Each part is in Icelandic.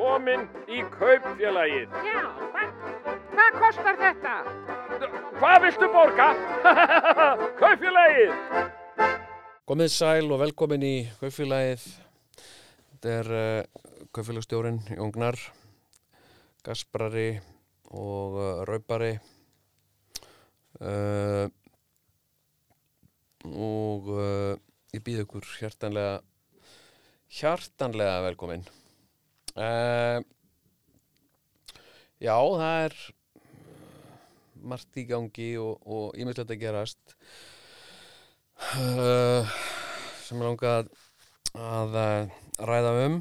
komin í kaupfélagið. Já, hvað, hvað kostar þetta? Hvað viltu borga? kaupfélagið! Komið sæl og velkomin í kaupfélagið. Þetta er uh, kaupfélagstjórin Jóngnar, Gasprari og uh, Raupari. Uh, og uh, ég býð ykkur hjartanlega, hjartanlega velkomin. Uh, já, það er margt í gangi og, og ímyndilegt að gerast. Uh, sem ég langa að, að ræða um.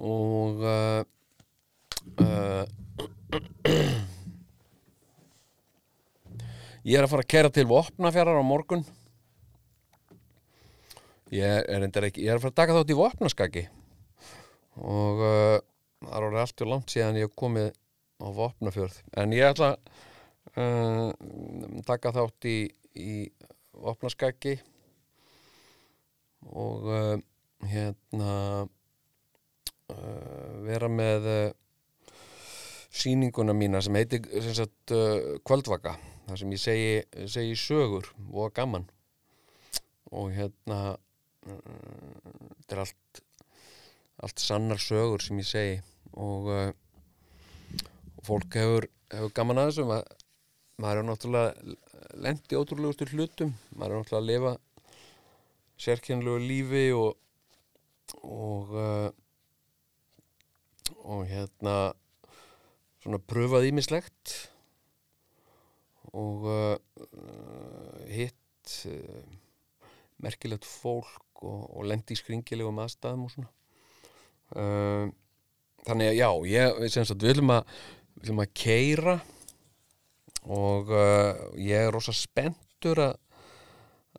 Og uh, ég er að fara að kæra til vopnafjarar á morgun. Ég er, ekki, ég er að fara að taka þátt í vopnaskaki og uh, það er orðið allt og langt síðan ég hef komið á vopnafjörð. En ég ætla að uh, taka þátt í, í vopnaskaki. Og uh, hérna uh, vera með uh, sýninguna mína sem heitir sem sagt, uh, Kvöldvaka. Þar sem ég segi, segi sögur og gaman. Og hérna þetta er allt allt sannar sögur sem ég segi. Og uh, fólk hefur, hefur gaman að þessu. Ma, maður er náttúrulega lendi ótrúlegustur hlutum. Maður er náttúrulega að lifa sérkennlegu lífi og og uh, og hérna svona pröfað ímislegt og uh, hitt uh, merkilegt fólk og, og lendi í skringilegum aðstæðum og svona uh, þannig að já, ég, sagt, við viljum að viljum að keira og uh, ég er rosa spenntur að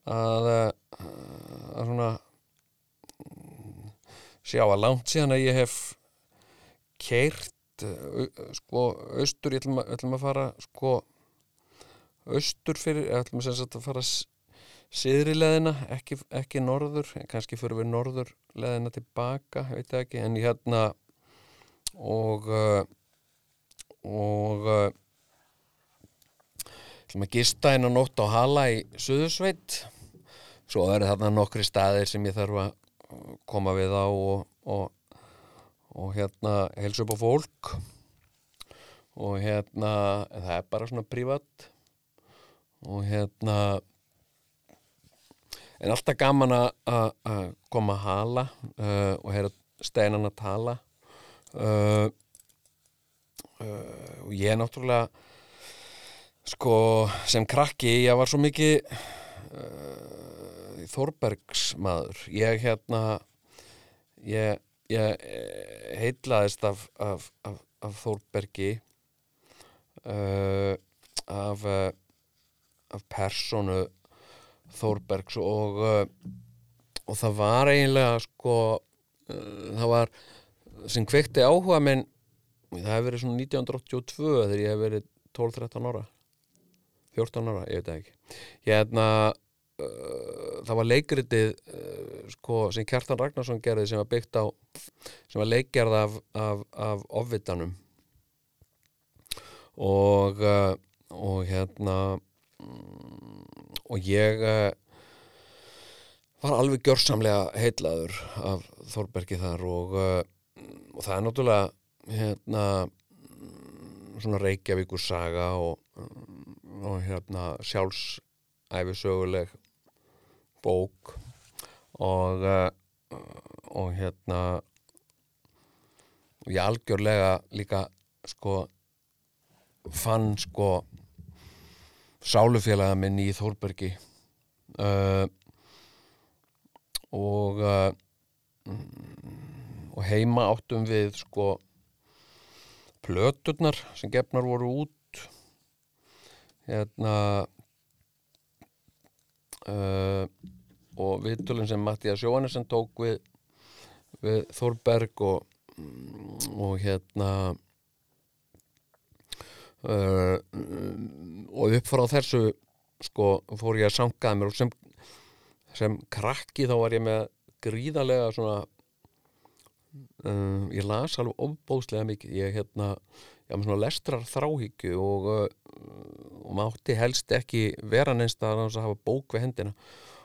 að, að svona sjá að langt síðan að ég hef keirt sko austur, ég ætlum að, ætlum að fara sko austur fyrir, ég ætlum að, að fara siðri leðina, ekki, ekki norður, kannski fyrir við norður leðina tilbaka, veit ekki en hérna og og ætlum að gista einn og nótt á Hala í Suðursveit. Svo eru þarna nokkri staðir sem ég þarf að koma við á og, og, og hérna helsa upp á fólk. Og hérna það er bara svona prívat og hérna en alltaf gaman að koma að hala uh, og heyra steinan að tala. Uh, uh, og ég er náttúrulega sko sem krakki ég var svo mikið Þórbergs maður ég hérna ég, ég heitlaðist af, af, af, af Þórbergi uh, af af personu Þórbergs og uh, og það var eiginlega sko uh, það var sem kveikti áhuga minn það hefur verið svona 1982 þegar ég hef verið 12-13 ára 14 ára, ég veit ekki. Hérna uh, það var leikritið sko, sem Kjartan Ragnarsson gerði sem var byggt á sem var leikgerð af, af, af ofvitanum. Og og hérna og ég var alveg gjörsamlega heitlaður af Þorbergi þar og, og það er náttúrulega hérna svona Reykjavíkur saga og, og hérna sjálfsæfisöguleg bók og og hérna og ég algjörlega líka sko fann sko sálufélaga minn í Þórbergi. Uh, og uh, og heima áttum við sko plöturnar sem gefnar voru út. Hérna uh, og viðtölinn sem Mattias Jóhannesson tók við, við Þórberg og, og hérna uh, og upp frá þessu sko fór ég að sangaða mér og sem, sem krakki þá var ég með gríðarlega svona um, ég las alveg ofbóðslega mikið. Ég hérna, ég var svona lestrar þráhyggju og, uh, og mátti helst ekki vera neins að hafa bók við hendina.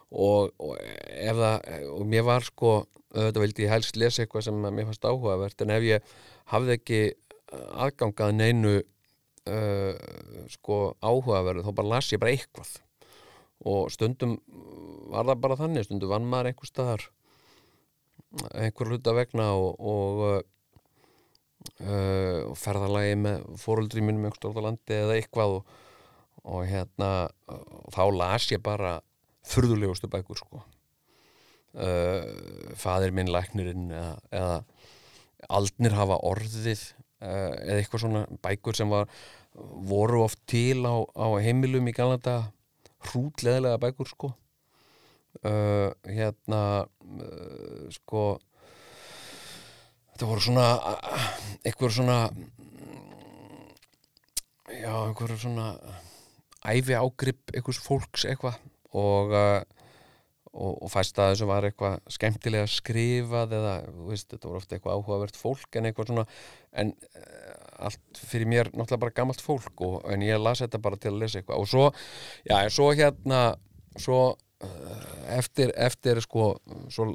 Og, og ef það og mér var sko, þetta vildi ég helst lesa eitthvað sem mér fannst áhugavert en ef ég hafði ekki aðgangað neinu uh, sko áhugaverðu þá bara las ég bara eitthvað. Og stundum var það bara þannig, stundum vann maður einhver staðar einhver hluta vegna og, og, uh, og ferðalagi með fóruldri mínum einhver stórt á landi eða eitthvað og, og hérna og þá las ég bara furðulegustu bækur sko. Uh, fadir minn læknirinn eða, eða aldnir hafa orðið uh, eða eitthvað svona bækur sem var voru oft til á, á heimilum í galanda hrútleðilega bækur sko. Uh, hérna uh, sko þetta voru svona eitthvað svona já, eitthvað svona æfi ágrip eitthvað fólks eitthvað. Og, og, og fæst að þessu var eitthvað skemmtilega skrifað eða veist, þetta voru ofta eitthvað áhugavert fólk en eitthvað svona en allt fyrir mér náttúrulega bara gammalt fólk og, en ég las þetta bara til að lesa eitthvað. Og svo, já, svo hérna svo eftir, eftir sko, svo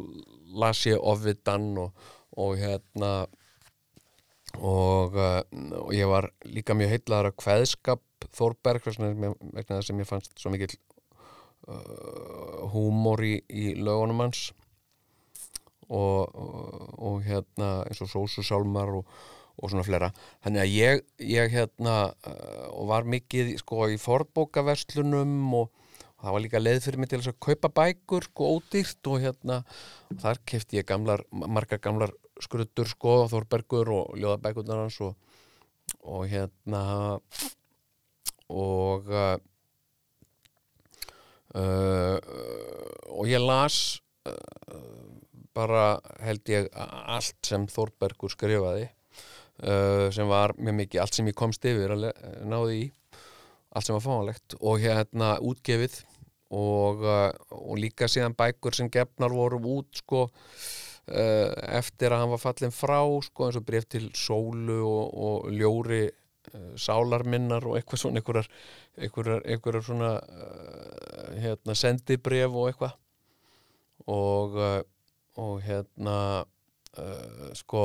las ég Ovidan og, og hérna og, og ég var líka mjög heitlaður að kveðskap Þórberg sem ég fannst svo mikil uh, húmor í, í lögunum hans og, og, og hérna eins og Sósusálmar og, og svona flera þannig að ég, ég hérna uh, og var mikið sko í forbókaverslunum og það var líka leið fyrir mig til að kaupa bækur sko ódýrt og hérna þar kefti ég gamlar, margar gamlar skrutur sko, Þórbergur og ljóðabækurnar hans og, og hérna og uh, uh, og ég las uh, bara held ég allt sem Þórbergur skrifaði sem var mjög mikið, allt sem ég komst yfir að náði í allt sem var fáanlegt. Og hérna útgefið og, og líka síðan bækur sem gefnar voru út sko eftir að hann var fallin frá sko eins og breyft til sólu og, og ljóri sálarminnar og eitthvað svona einhverjar, einhverjar, einhverjar svona uh, hérna, sendibref og eitthvað. Og og hérna uh, sko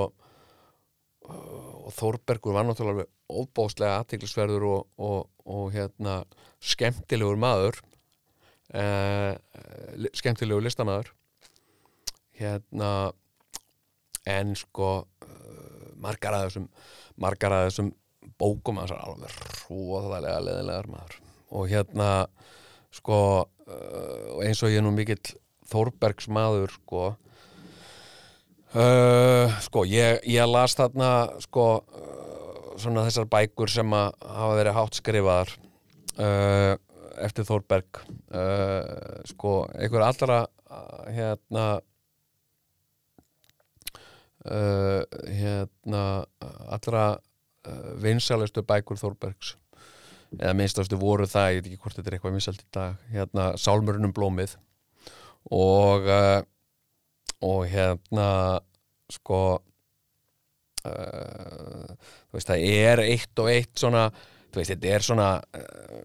og Þórbergur var náttúrulega óbáslega aðtiklisverður og, og, og hérna skemmtilegur maður uh, skemmtilegur listamæður hérna en sko margar að þessum margar að þessum bókum hans er alveg hróðalega leðilegar maður. Og hérna sko uh, eins og ég er nú mikill Þórbergs maður sko uh, sko ég, ég las þarna sko uh, svona þessar bækur sem að hafa verið hátt skrifaðar uh, eftir Þórberg uh, sko einhver allra hérna hérna allra vinsalistu bækur Þórbergs. Eða minnstastu voru það, ég veit ekki hvort þetta er eitthvað vinsalt í dag, hérna Sálmurinnum blómið. Og uh, og hérna sko uh, þú veist það er eitt og eitt svona, þú veist þetta er svona uh,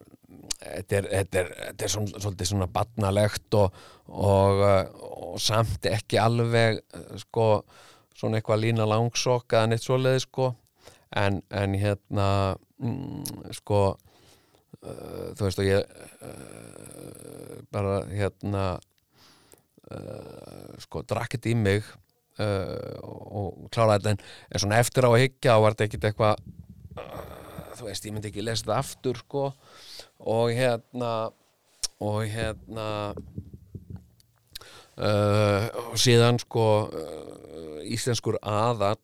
þetta er, þetta er, þetta er svona, svolítið svona badnalegt og, og, og samt ekki alveg sko svona eitthvað lína langsokk eða neitt svoleiði sko en, en hérna mm, sko uh, þú veist og ég uh, bara hérna uh, sko drakkit í mig og kláraði þetta en, en svona eftir á að higgja og var þetta ekkit eitthvað þú veist ég myndi ekki lesa þetta aftur sko. Og hérna og hérna og síðan sko íslenskur aðall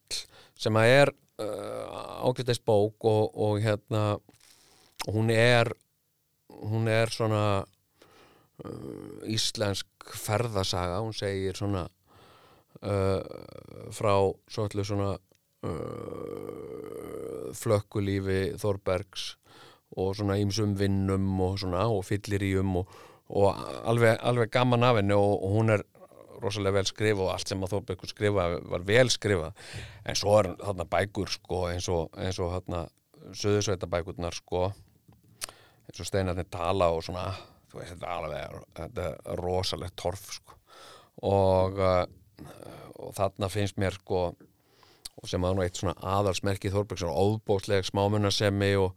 sem að er uh, ágættist bók og, og hérna hún er hún er svona uh, íslensk ferðasaga. Hún segir svona uh, frá svolítið svona flökkulífi Þorbergs og svona ímsum vinnum og svona og fyllir í um og, og alveg, alveg gaman af henni og, og hún er rosalega vel skrifa og allt sem að Þórbergur skrifa var vel skrifa en svo er þarna bækur sko eins og, eins og þarna söðusveita bækurnar sko eins og steinarnir tala og svona þú veist þetta alveg þetta er rosalegt torf sko. Og, uh, og þarna finnst mér sko og sem að nú eitt svona aðalsmerki Þórberg svona óbóðsleg smámunarsemi og,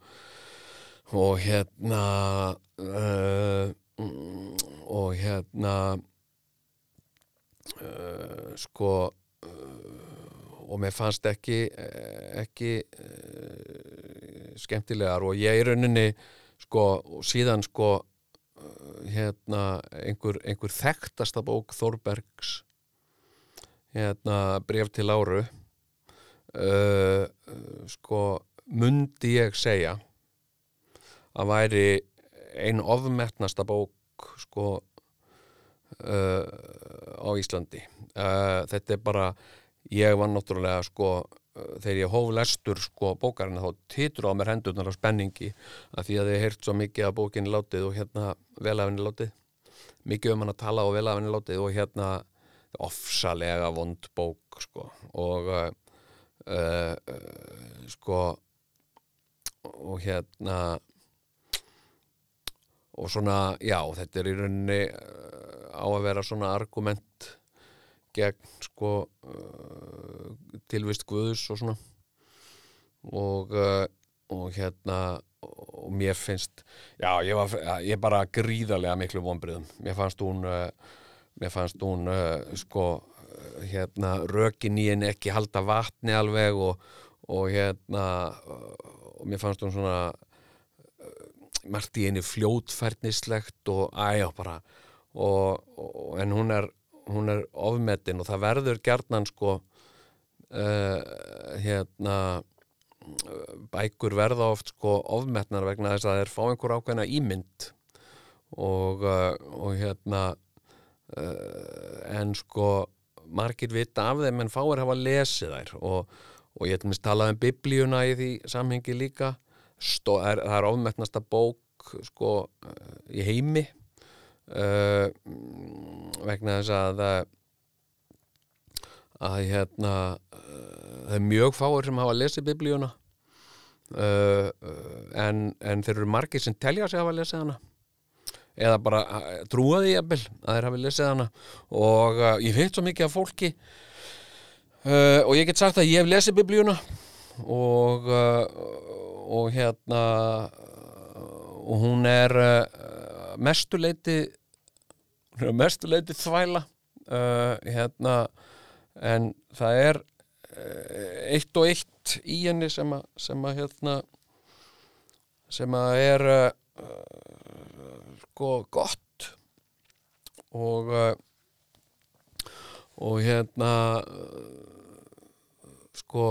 og hérna uh, og hérna uh, sko uh, og mér fannst ekki ekki uh, skemmtilegar og ég í rauninni sko og síðan sko hérna einhver, einhver þekktasta bók Þórbergs hérna bref til Láru uh, sko mundi ég segja að væri ein ofmetnasta bók sko uh, á Íslandi. Uh, þetta er bara ég var náttúrulega sko uh, þegar ég hóf lestur sko bókarinn þá titur á mér hendurnar á spenningi að því að ég heirt svo mikið að bókinni látið og hérna velafinni látið. Mikið um hann að tala og velafinni látið og hérna ofsalega vond bók sko og uh, uh, uh, sko og hérna og svona, já, þetta er í rauninni uh, á að vera svona argument gegn sko uh, tilvist Guðus og svona. Og, uh, og hérna og mér finnst já, ég var ég bara gríðarlega miklu vonbriðum mér fannst hún mér fannst hún sko hérna rökin í henni ekki halda vatni alveg og, og hérna og mér fannst hún svona margt í einu fljótfærnislegt og æjá bara og, og, en hún er, hún er ofmetin og það verður gerðnan sko uh, hérna bækur verða oft sko ofmetnar vegna þess að þeir fá einhver ákveðna ímynd og, uh, og hérna uh, en sko margir vita af þeim en fáir hafa lesið þær og, og ég hef mist talað um biblíuna í því samhengi líka Stó, er, það er ofmetnasta bók sko í heimi uh, vegna þess að að hérna uh, það er mjög fáir sem hafa lesið biblíuna uh, en, en þeir eru margir sem telja sig að hafa lesið hana. Eða bara trúa því jafnvel að þeir hafi lesið hana. Og ég veit svo mikið af fólki og ég get sagt að ég hef lesið biblíuna og og hérna og hún er mestuleiti mestuleiti þvæla uh, hérna en það er uh, eitt og eitt í henni sem að, sem að hérna sem að er sko gott. Og og hérna sko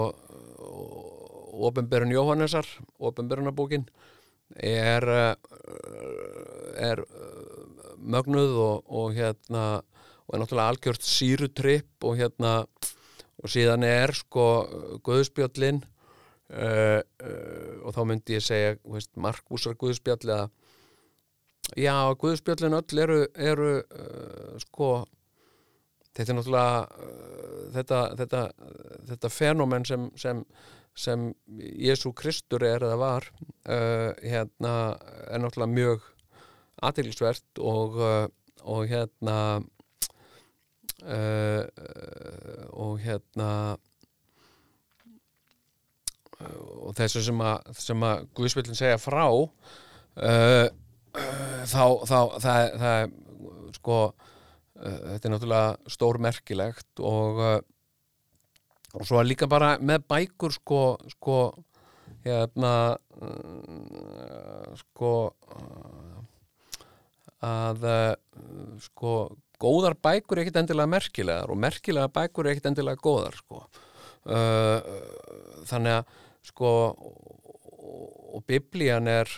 Ópenberun Jóhannesar, Ópenberunabókin er, eh, er eh, mögnuð og, og hérna og er náttúrulega algjört sírutripp og hérna og síðan er sko Guðspjöllin uh, uh, og þá myndi ég segja Markúsar Guðspjall eða já, Guðspjöllin öll eru, eru uh, sko þetta er náttúrulega þetta, þetta, þetta fenómen sem, sem sem Jésu Kristur er eða var uh, hérna er náttúrulega mjög aðeinsvert og, uh, og hérna uh, og hérna og þessu sem að, að Guðspillin segja frá þá, þá það, það sko þetta er náttúrulega stórmerkilegt og og svo líka bara með bækur sko, sko hérna uh, sko uh, að uh, sko góðar bækur er ekkit endilega merkilegar og merkilega bækur er ekkit endilega góðar sko. Þannig að sko og biblían er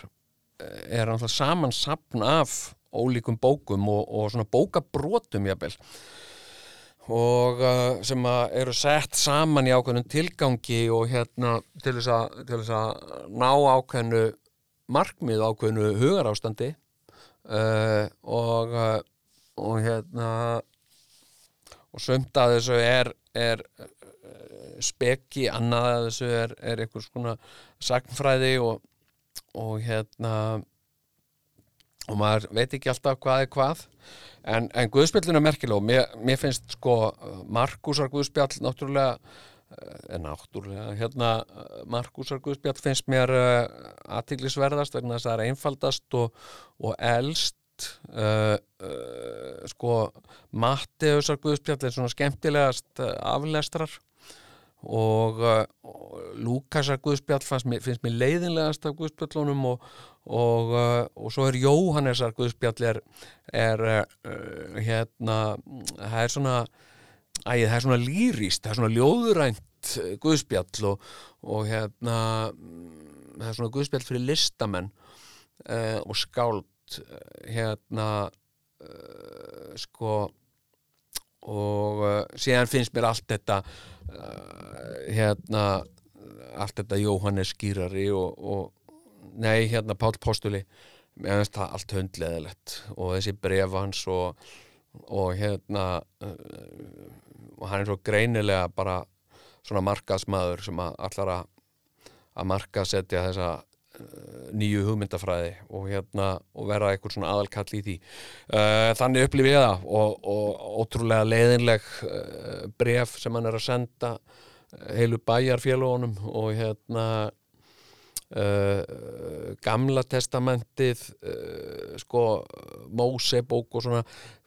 er náttúrulega samansapn af ólíkum bókum og, og svona bókabrótum jábel og uh, sem eru sett saman í ákveðnum tilgangi og hérna til þess að, til þess að ná ákveðnu markmið ákveðnu hugarástandi uh, og, uh, og hérna og sumt að þessu er, er uh, speki, annað að þessu er, er einhvers svona sagnfræði og, og hérna og maður veit ekki alltaf hvað er hvað. En, en Guðspjallin er merkileg og mér, mér finnst sko Markusar Guðspjall náttúrulega en náttúrulega hérna Markusar Guðspjall finnst mér uh, aðtiglisverðast vegna þess að það er einfaldast og, og elst uh, uh, sko Matteusar Guðspjall er svona skemmtilegast aflestrar og, uh, og Lúkasar Guðspjall mér, finnst mér leiðinlegast af Guðspjallunum og, og, uh, og svo er Jóhannesar Guðspjall er, er uh, hérna það er svona Æ, það er svona lýrist, það er svona ljóðurænt guðspjall og, hérna mm, það er svona guðspjall fyrir listamenn uh, og skáld uh, hérna uh, sko og síðan finnst mér allt þetta hérna allt þetta Jóhannes skýrari og, og nei, hérna Pál Postuli. Mér finnst það allt höndleðilegt og þessi bref hans og og hérna uh, og hann er svo greinilega bara svona markaðsmaður sem að allar að, markaðsetja þessa uh, nýju hugmyndafræði og hérna og vera eitthvað svona aðalkall í því. Uh, þannig upplifið ég það og, og ótrúlega leiðinleg uh, bref sem hann er að senda uh, heilu bæjarfélagunum og hérna Uh, gamla testamentið uh, sko Mósebók og svona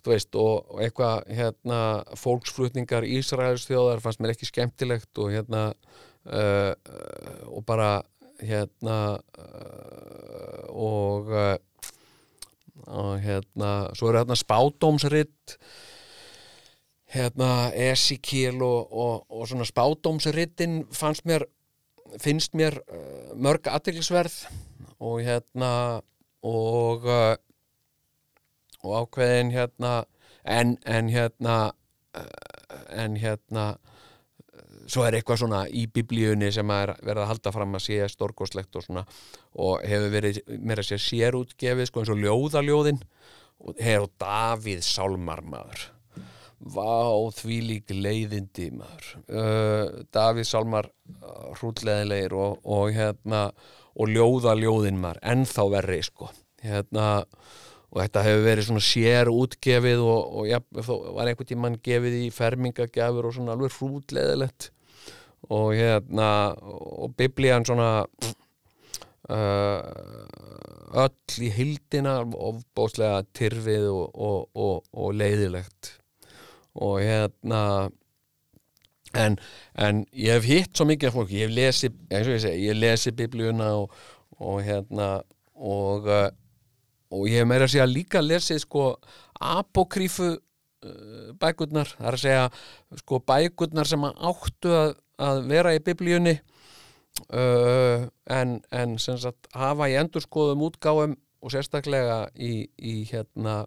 veist og, eitthvað hérna fólksflutningar Ísraels þjóðar fannst mér ekki skemmtilegt og hérna uh, og bara hérna og og hérna svo eru hérna spádómsritt hérna Esikíl og, og, og svona spádómsrittin fannst mér finnst mér uh, mörg aðdeglisverð og hérna og uh, og ákveðin hérna en, en hérna uh, en hérna svo er eitthvað svona í biblíunni sem er verið að halda fram að sé stórkoslegt og svona og hefur verið mér að sé sérútgefið sko eins og ljóðaljóðin. Og hefur Davíð Sálmarmaður Vá, því lík leiðindi maður. Uh, Davíð Salmar uh, hrútleðilegir og, og hérna og ljóða ljóðin maður ennþá verri sko. Hérna, og þetta hefur verið svona sér útgefið og, og ja, var einhvern tímann gefið í fermingagjafur og svona alveg hrútleðilegt og hérna og biblían svona uh, öll í hildina og bóðslega tyrfið og, og leiðilegt. Og hérna en, en ég hef hitt svo mikið af fólki, ég hef lesið eins og ég segi, ég lesið biblíuna og, og hérna og, uh, og ég hef meira að segja líka lesið sko apokrífu bækurnar, það er að segja sko bækurnar sem áttu að, að vera í biblíunni uh, en, en sem sagt hafa í endurskoðum útgáum og sérstaklega í, í hérna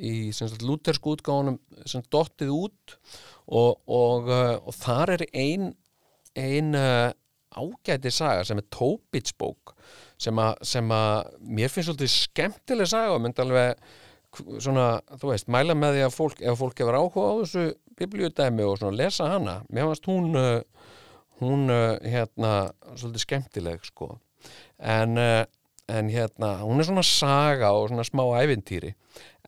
í lútersku útgáðunum sem dottið út og, og, uh, og þar er ein, ein ágæti saga sem er Tóbits bók sem sem að mér finnst svolítið skemmtileg saga og myndi alveg svona, þú veist, mæla með því að fólk ef fólk hefur áhuga á þessu biblíudæmi og svona lesa hana, mér finnst hún uh, hún uh, hérna svolítið skemmtileg sko. En, uh, en hérna hún er svona saga og svona smá ævintýri.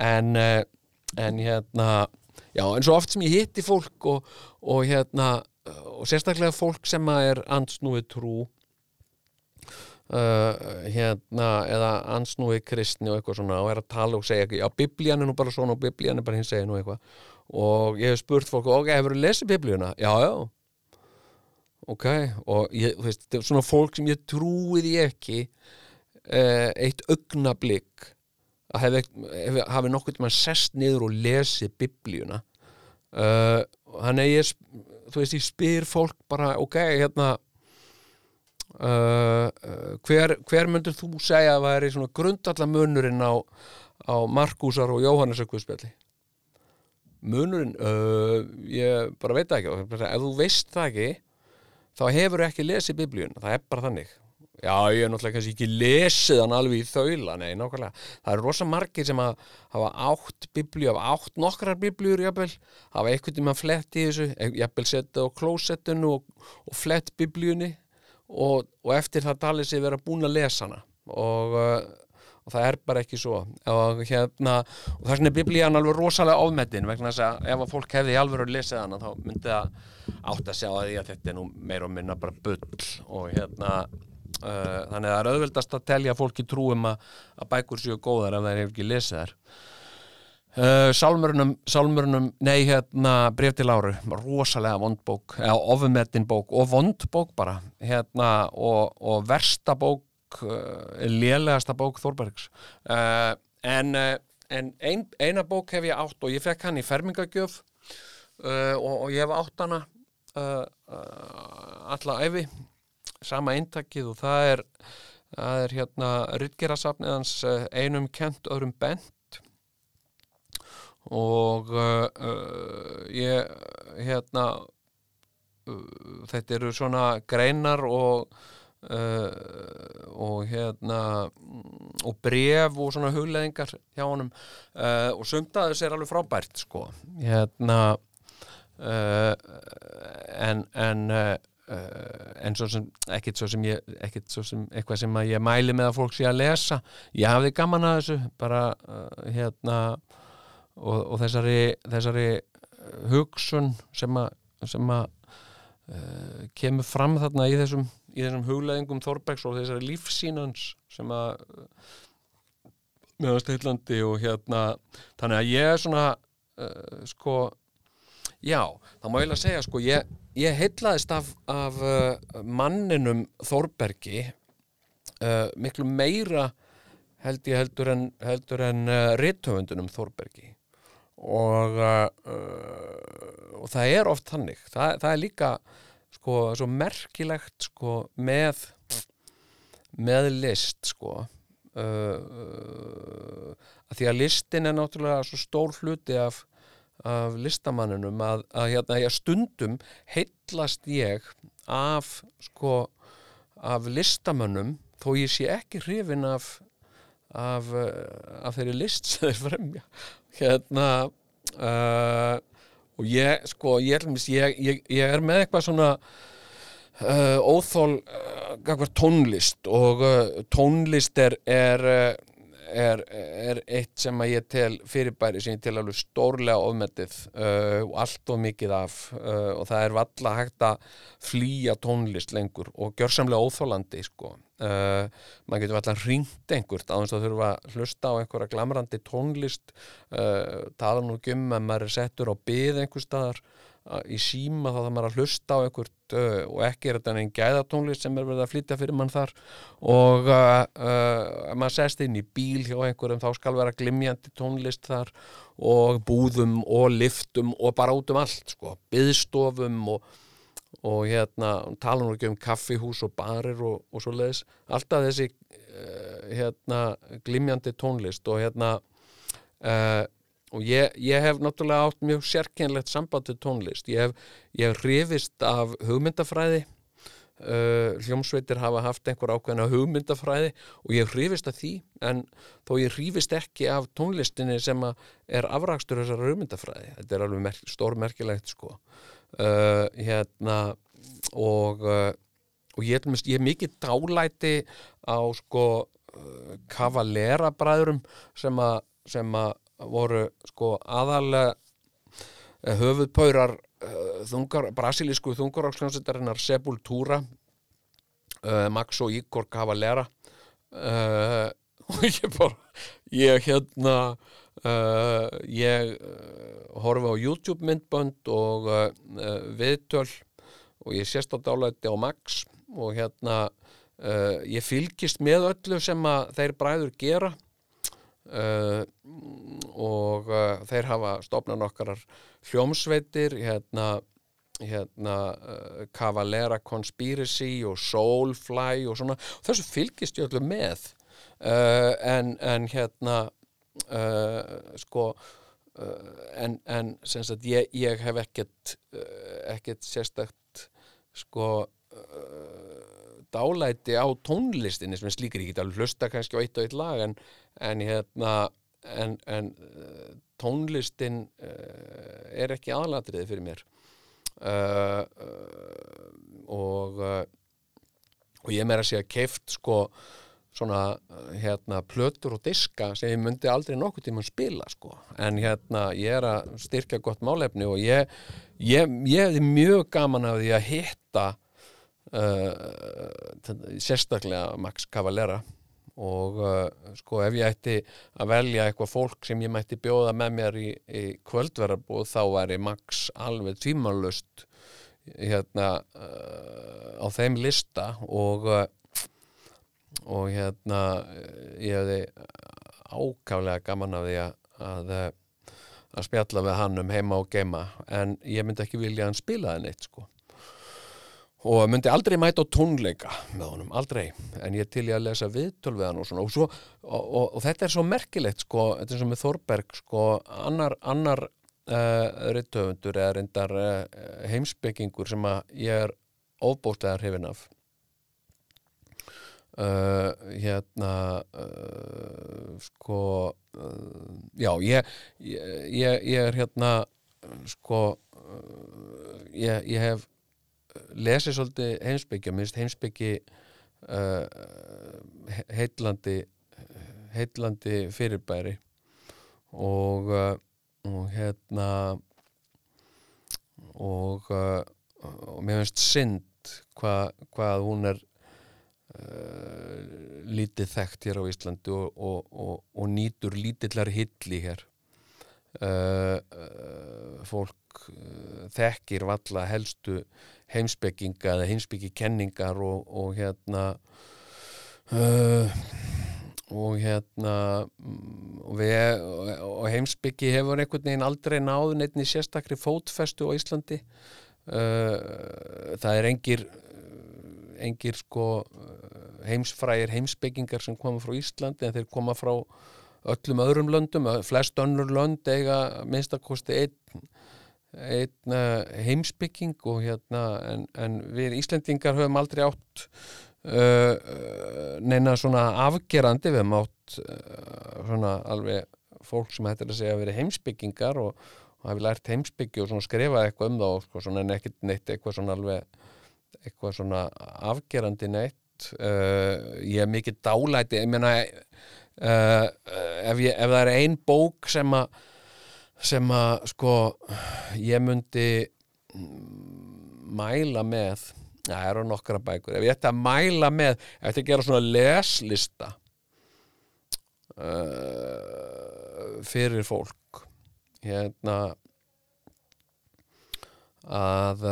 En, en hérna já, en svo oft sem ég hitti fólk og, og hérna og sérstaklega fólk sem er ansnúið trú uh, hérna eða ansnúið kristni og eitthvað svona og er að tala og segja ekki, já, biblían er nú bara svona og biblían er bara hins segja nú eitthvað. Og ég hef spurt fólk, ok, hefur þú lesið biblíuna? Já, já. Ok, og ég, þú veist, svona fólk sem ég trúið ég ekki uh, eitt augnablík að hef, hef, hafi nokkuð mann sest niður og lesið biblíuna. Uh, hann er ég þú veist ég spyr fólk bara ok, hérna uh, hver, hver myndur þú segja að það er í svona grundallamunurinn á, á Markusar og Jóhannesar Guðspjalli? Munurinn? Uh, ég bara veit ekki. Ef þú veist það ekki þá hefur ekki lesið biblíun það er bara þannig. Já, ég er náttúrulega kannski ekki lesið hann alveg í þaula, nei, nákvæmlega. Það eru rosa margir sem að hafa átt biblíu, hafa átt nokkrar biblíur jafnvel, hafa einhvern tímann flett í þessu jafnvel setja á klósettinu og, og flett biblíunni og, og eftir það talið sér vera búin að lesa hana. Og, uh, og það er bara ekki svo. Og hérna, og vegna er biblían alveg rosalega ofmettin vegna þess að ef að fólk hefði alveg að lesa hana þá myndi það átt að sjá að því að þetta er nú meir og minna bara bull. Og hérna uh, þannig að það er auðvöldast að telja fólki trúum að, að bækur séu góðar ef það er ekki lesið þær uh, Sálmurnum, Sálmurnum nei hérna bref til áru rosalega vondbók, eða ofumettin bók og vondbók bara. Hérna og, og versta bók uh, lélegasta bók Þorbergs uh, en, uh, en ein, eina bók hef ég átt og ég fekk hann í fermingagjöf og, og ég hef átt hana alla æfi sama eintakið og það er það er hérna Rytgerasafnið hans uh, einum kent öðrum bent og uh, uh, ég hérna uh, þetta eru svona greinar og uh, og hérna og bref og svona hugleðingar hjá honum. Uh, og sumt að þessu er alveg frábært sko. Hérna uh, en en en svo sem, ekkert svo sem ég ekkert svo sem, eitthvað sem ég mæli með að fólk sé að lesa, ég hafði gaman að þessu bara hérna og, og þessari þessari hugsun sem að sem að uh, kemur fram þarna í þessum í þessum hugleðingum Þorbergs og þessari lífsínans sem að meðan Steillandi og hérna þannig að ég er svona sko já, það má eiginlega segja sko ég ég heitlaðist af, af uh, manninum Þórbergi uh, miklu meira held ég heldur en, en uh, rithöfundunum Þórbergi og, og það er oft þannig. Það, það er líka sko svo merkilegt sko með með list sko. Að því að listin er náttúrulega svo stór hluti af af listamanninum að, að hérna, ég stundum heitlast ég af sko af listamannum þó ég sé ekki hrifin af af, af þeirri list sem þeir fremja hérna uh, og ég sko ég, ég, ég, er með eitthvað svona uh, óþól uh, tónlist og tónlist er, er er, er eitt sem að ég tel fyrirbæri sem ég tel alveg stórlega ofmetið uh, og allt og mikið af uh, og það er valla hægt að flýja tónlist lengur og gjörsamlega óþólandi sko. Uh, maður getur alltaf ringt einhvert á þess að þurfa að hlusta á einhverja glamrandi tónlist uh, tala nú um að maður er settur á byð einhver staðar í síma þá það maður að hlusta á einhvert uh, og ekki er þetta einn gæðatónlist sem er verið að flytja fyrir mann þar. Og uh, uh, maður sest inn í bíl hjá einhverjum þá skal vera glimjandi tónlist þar og búðum og liftum og bara út um allt sko, byðstofum og, og hérna tala nú ekki um kaffihús og barir og, og svo leiðis, alltaf þessi hérna glimjandi tónlist og hérna og ég, ég hef náttúrulega átt mjög sérkennlegt samband til tónlist. Ég hef, ég hef hrifist af hugmyndafræði uh, hljómsveitir hafa haft einhver ákveðna hugmyndafræði og ég hef hrifist af því. En þó ég hrifist ekki af tónlistinni sem er afrakstur þessar hugmyndafræði þetta er alveg merk, stórmerkilegt sko. Uh, hérna og, uh, og ég, ég er mikið dálæti á sko uh, kavalera bræðurum sem að voru sko aðalega eh, höfuðpaurar uh, þungar, brasilísku þungaráksljónsetarinnar Sepultura uh, Max og Igor Cavalera uh, og ég bara ég hérna ég horfi á YouTube myndbönd og viðtöl og ég sést á dálæti á Max og hérna ég fylgist með öllu sem að þeir bræður gera Uh, og uh, þeir hafa stopnað nokkarar hljómsveitir hérna, hérna uh, Cavalera Conspiracy og Soulfly og svona. Þessu fylgist ég alltaf með. En, en hérna sko en, en sagt, ég, ég hef ekkert ekkert sérstakt sko dálæti á tónlistinni sem er slíkir, ég get alveg hlusta kannski á eitt og eitt lag en, en hérna en, en uh, tónlistin uh, er ekki aðlatriði fyrir mér. Uh, uh, og og ég meira að segja keift sko svona hérna plötur og diska sem ég myndi aldrei nokkuð tíma spila sko. En hérna ég er að styrkja gott málefni og ég, ég, ég er mjög gaman af því að hitta uh, sérstaklega Max Cavalera. Og uh, sko ef ég ætti að velja eitthvað fólk sem ég mætti bjóða með mér í, í kvöldverðarbúð þá væri Max alveg tvímanlust hérna uh, á þeim lista. Og og hérna ég hefði ákaflega gaman af því að að, að spjalla við hann um heima og geima. En ég myndi ekki vilja hann spila það neitt sko og myndi aldrei mæta á tónleika með honum, aldrei, en ég til ég að lesa viðtöl við hann og svona. Og, svo, og, og, og þetta er svo merkilegt sko, þetta er svo með Þorberg sko, annar, annar uh, rittöfundur eða reyndar uh, heimsbyggingur sem að ég er ofbóstaðar hefinn af. Uh, hérna uh, sko uh, já, ég, ég, ég, er hérna sko ég, ég hef lesið svolítið heimsbyggja, minnst heimsbyggi uh, heitlandi heitlandi fyrirbæri. Og uh, og hérna og uh, og mér finnst synd hva, hvað hún er uh, lítið þekkt hér á Íslandi og, og, nýtur lítillar hilli hér. Uh, uh, fólk uh, þekkir valla helstu heimsbygginga eða heimsbyggikenningar og, og hérna uh, og hérna við, og heimsbyggi hefur einhvern veginn aldrei náðu neitt í sérstakri fótfestu á Íslandi. Uh, það er engir engir sko heimsfrægir heimsbyggingar sem koma frá Íslandi en þeir koma frá öllum öðrum löndum, flest önnur lönd eiga minnstakosti einn einn uh, heimsbygging og hérna en, en við Íslendingar höfum aldrei átt uh, neina svona afgerandi við höfum átt uh, svona alveg fólk sem hættir að segja að vera heimsbyggingar og, og hafi lært heimsbyggi og svona skrifa eitthvað um og sko, svona en ekkert neitt eitthvað svona alveg eitthvað svona afgerandi neitt. Ég er mikið dálæti ég meina ef, ég, ef það er ein bók sem að sem að sko ég myndi mæla með það eru nokkra bækur, ef ég ætti að mæla með ef ég ætti að gera svona leslista uh, fyrir fólk hérna að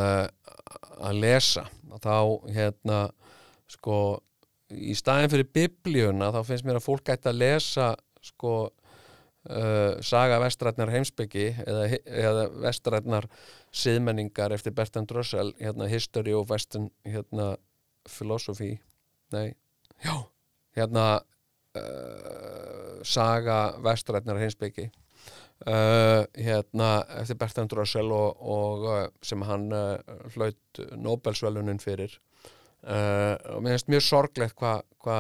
að lesa þá hérna sko í staðin fyrir biblíuna þá finnst mér að fólk ætti að lesa sko uh, saga vestrætnar heimsbyggi eða, eða vestrætnar siðmenningar eftir Bertrand Russell hérna History of Western hérna Philosophy. Nei, já, hérna uh, saga vestrætnar heimsbyggi Uh, hérna eftir Bertrand Russell og, og sem hann hlaut Nobelsvelunin fyrir. Og mér finnst mjög sorglegt hvað hva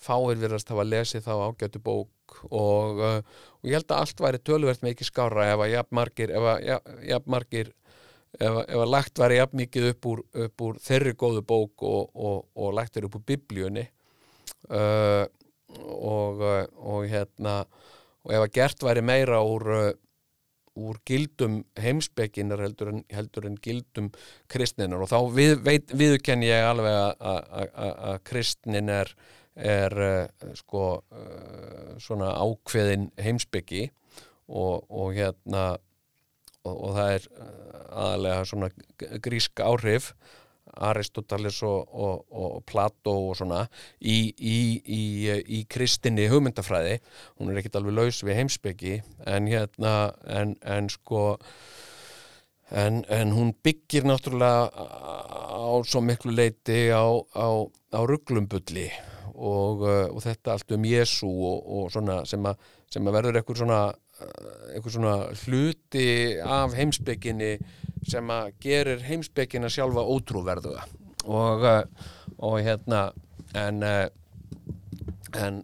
fáir virðast hafa lesið þá ágætu bók og, og ég held að allt væri tölvert ekki skára ef að jafn margir ef að jafn margir ef, ef að lagt væri jafn mikið upp úr, upp úr þeirri góðu bók og, og lagt er upp úr biblíunni. Og og hérna og ef að gert væri meira úr, úr gildum heimsbygginar heldur heldur en gildum kristninar og þá við, veit, viðkenn ég alveg að kristnin er, er sko svona ákveðin heimsbyggi og, og hérna og, og það er aðalega svona grísk áhrif Aristoteles og, og, Plato og svona í, í, í, í kristinni hugmyndafræði. Hún er ekkit alveg laus við heimsbyggi en hérna en, en sko en, en hún byggir náttúrulega á svo miklu leiti á, á, á rugglumbulli og, og þetta allt um Jésu og svona sem að, sem að verður eitthvað svona eitthvað svona hluti af heimsbygginni sem að gerir heimsbyggina sjálfa ótrúverðuða og, og hérna en en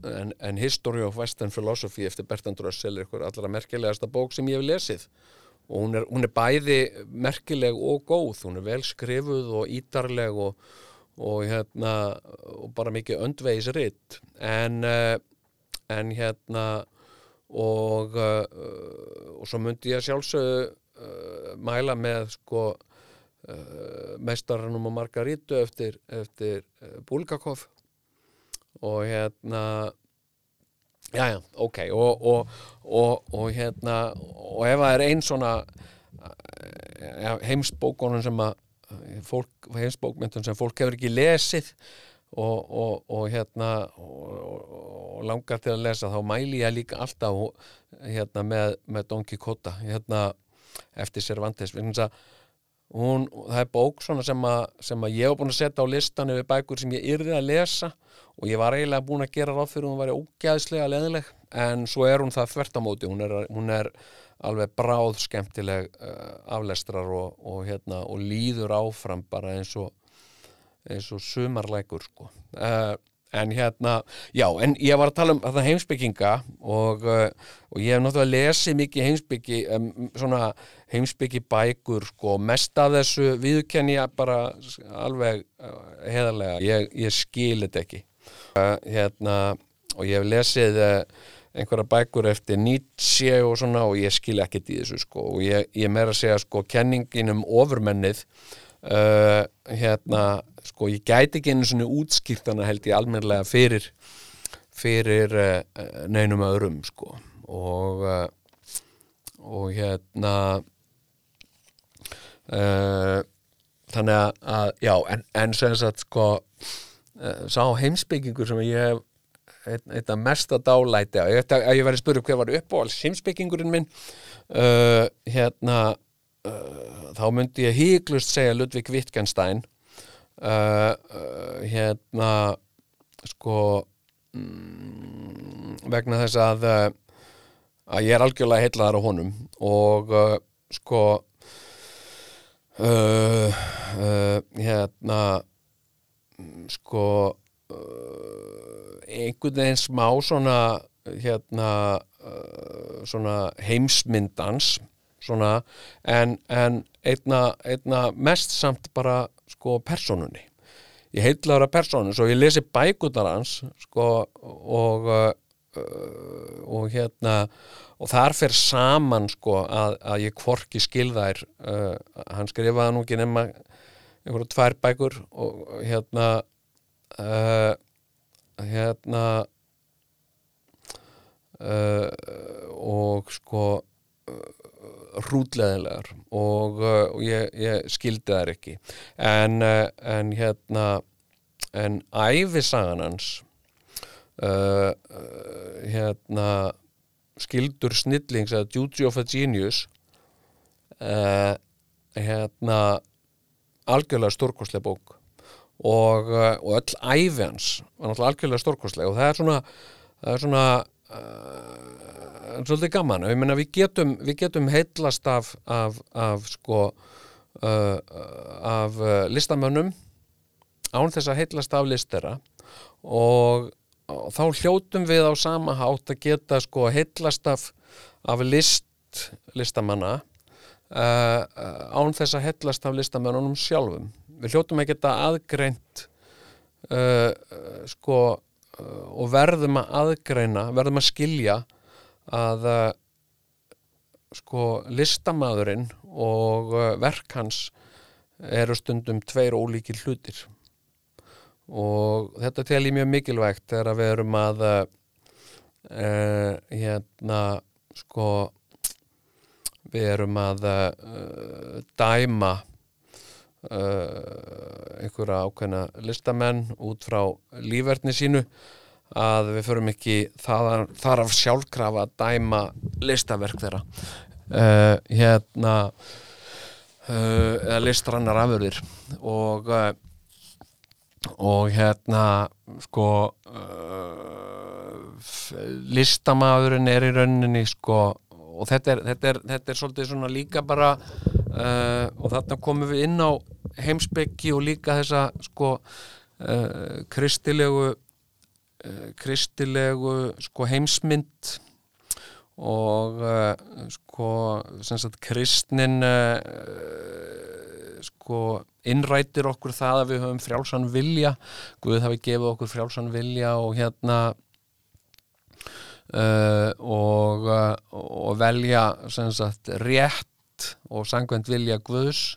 En, en History of Western Philosophy eftir Bertrand Russell er ykkur allra merkilegasta bók sem ég hef lesið. Og hún er, hún er bæði merkileg og góð, hún er vel skrifuð og ítarleg og, og hérna og bara mikið öndvegisritt en, uh, en hérna og uh, og svo myndi ég sjálfsögðu uh, mæla með sko meistarannum og Margarítu eftir, eftir Bulgakov. Og hérna já já, ok og, og, og, og hérna og ef það er einn svona ja, heimsbókunum sem að fólk, heimsbókmyndun sem fólk hefur ekki lesið og hérna og langar til að lesa þá mæli ég líka alltaf hérna með, með Don Quixote hérna eftir Cervantes. Hún, það er bók sem að, sem að ég hef búin að setja á listan yfir bækur sem ég yrði að lesa og ég var eiginlega búin að gera ráð fyrir hún var ógæðslega leðileg en svo er hún það þvertamóti hún er, hún er alveg bráð skemmtileg uh, aflestrar og, og, hérna, og líður áfram bara eins og og sumarleikur sko. Uh, en hérna, já, en ég var að tala um það heimsbygginga uh, og ég hef náttúrulega lesið mikið heimsbyggi um, svona heimsbyggi bækur sko, mest af þessu viðkenni ég bara alveg uh, heðarlega, ég, ég skil þetta ekki. Hérna, og ég hef lesið einhverja bækur eftir Nietzsche og svona og ég skil ekkert í þessu sko. Og ég, ég meira að segja sko kenningin um ofurmennið uh, hérna sko ég gæti ekki einu svona útskýrtana held ég almenlega fyrir fyrir uh, neinum öðrum sko. Og uh, og hérna uh, þannig að já, en, en sem sagt sko uh, sá heimsbyggingur sem ég hef eitt af mesta dálæti. Að ég, ég væri að spyrja hver var uppáhalds heimsbyggingurinn minn uh, hérna þá myndi ég híglust segja Ludvig Wittgenstein. Uh, uh, hérna sko mm, vegna þess að uh, að ég er algjörlega heitlaðar á honum og sko hérna sko einhvern veginn smá svona hérna svona heimsmyndans svona en, en einna, einna mest samt bara sko personunni ég heitlaður að personu, svo ég lesi bækundar hans sko og uh, og hérna og þar fer saman sko að, að ég kvorki skilðær uh, hann skrifaði nú ekki nema einhverju tvær bækur og hérna uh, hérna uh, og sko hrútleðilegar og, uh, og ég, ég skildi þær ekki. En, uh, en hérna en æfisagan hans uh, uh, hérna skildur snillings eða Duty of a Genius uh, hérna algjörlega stórkoslega bók og, uh, og öll æfi hans var náttúrulega algjörlega stórkoslega og það er svona það er svona svolítið gaman. Ég menna við getum, við getum heitlast af, af, af sko uh, af uh, listamönnum án þess að heitlast af listera. Og, og þá hljótum við á sama hátt að geta sko heitlast af, af list listamanna uh, án þess að heitlast af listamönnunum sjálfum við hljótum að geta aðgreint uh, sko uh, og verðum að aðgreina verðum að skilja að uh, sko listamæðurinn og uh, verk hans eru stundum tveir ólíkir hlutir. Og þetta tel ég mjög mikilvægt þegar við erum að uh, hérna sko við erum að dæma einhverja ákveðna listamenn út frá lífverðni sínu að við förum ekki þar, þar af sjálfkrafa að dæma listaverk þeirra. Uh, hérna uh, eða listrannar afurðir. Og uh, og hérna sko listamæðurinn er í rauninni sko og þetta er, þetta er, þetta er svolítið svona líka bara og þarna komum við inn á heimsbyggi og líka þessa sko uh, kristilegu uh, kristilegu sko heimsmynd og uh, sko sem sagt kristnin uh, sko innrætir okkur það að við höfum frjálsan vilja. Guð hafi gefið okkur frjálsan vilja og hérna uh, og, uh, og velja sagt rétt og sangvænt vilja Guðs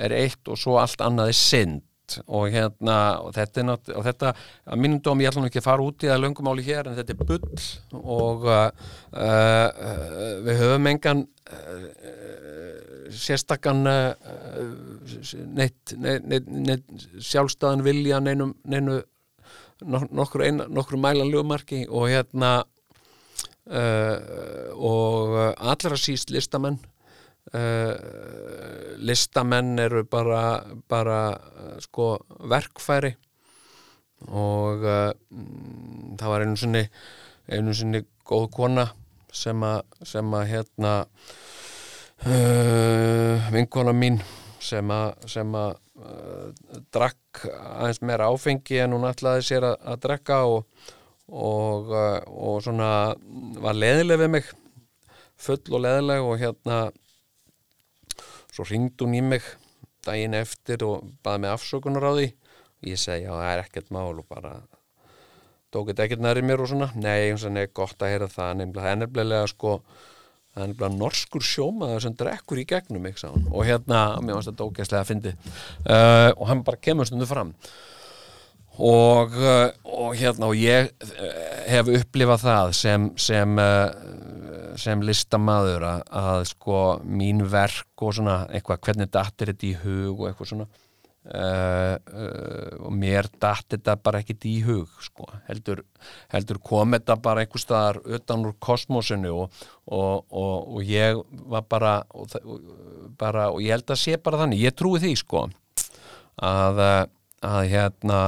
er eitt og svo allt annað er synd. Og hérna og þetta, er nátt, og þetta að mínum dóm ég ætla nú ekki að fara út í það löngumáli hér en þetta er bull og uh, við höfum engan sérstakann uh, neitt, neitt, neitt, neitt sjálfstæðan vilja neinu nok- nokkru, ein, nokkru mælanljómarki og hérna uh, og allra síst listamenn. Uh, listamenn eru bara, bara sko verkfæri. Og uh, það var einu sinni einu sinni góð kona sem að hérna vinkona mín sem að drakk aðeins meira áfengi en hún ætlaði sér að, drekka og, og, uh, og svona var leðileg við mig full og leðileg og hérna svo ringd hún í mig daginn eftir og baði mig afsökunar á því. Og ég segi já það er ekkert mál og bara tók þetta ekkert næri mér og svona. Nei, hún sagði, nei, gott að heyra það. Nefnilega, það er nefnilega sko það er nefnilega norskur sjómaður sem drekkur í gegnum mig, og hérna, mér varst þetta ógæslega að fyndi uh, og hann bara kemur stundu fram og, uh, og hérna og ég uh, hef upplifað það sem sem, uh, sem listamaður að, að sko mín verk og svona eitthvað hvernig dattir þetta í hug og eitthvað svona Uh, uh, og mér datt þetta bara ekkit í hug sko. heldur, heldur kom þetta bara einhver staðar utan úr kosmosinu og, og, og, ég var bara bara og ég held að sé bara þannig, ég trúi því sko að, að hérna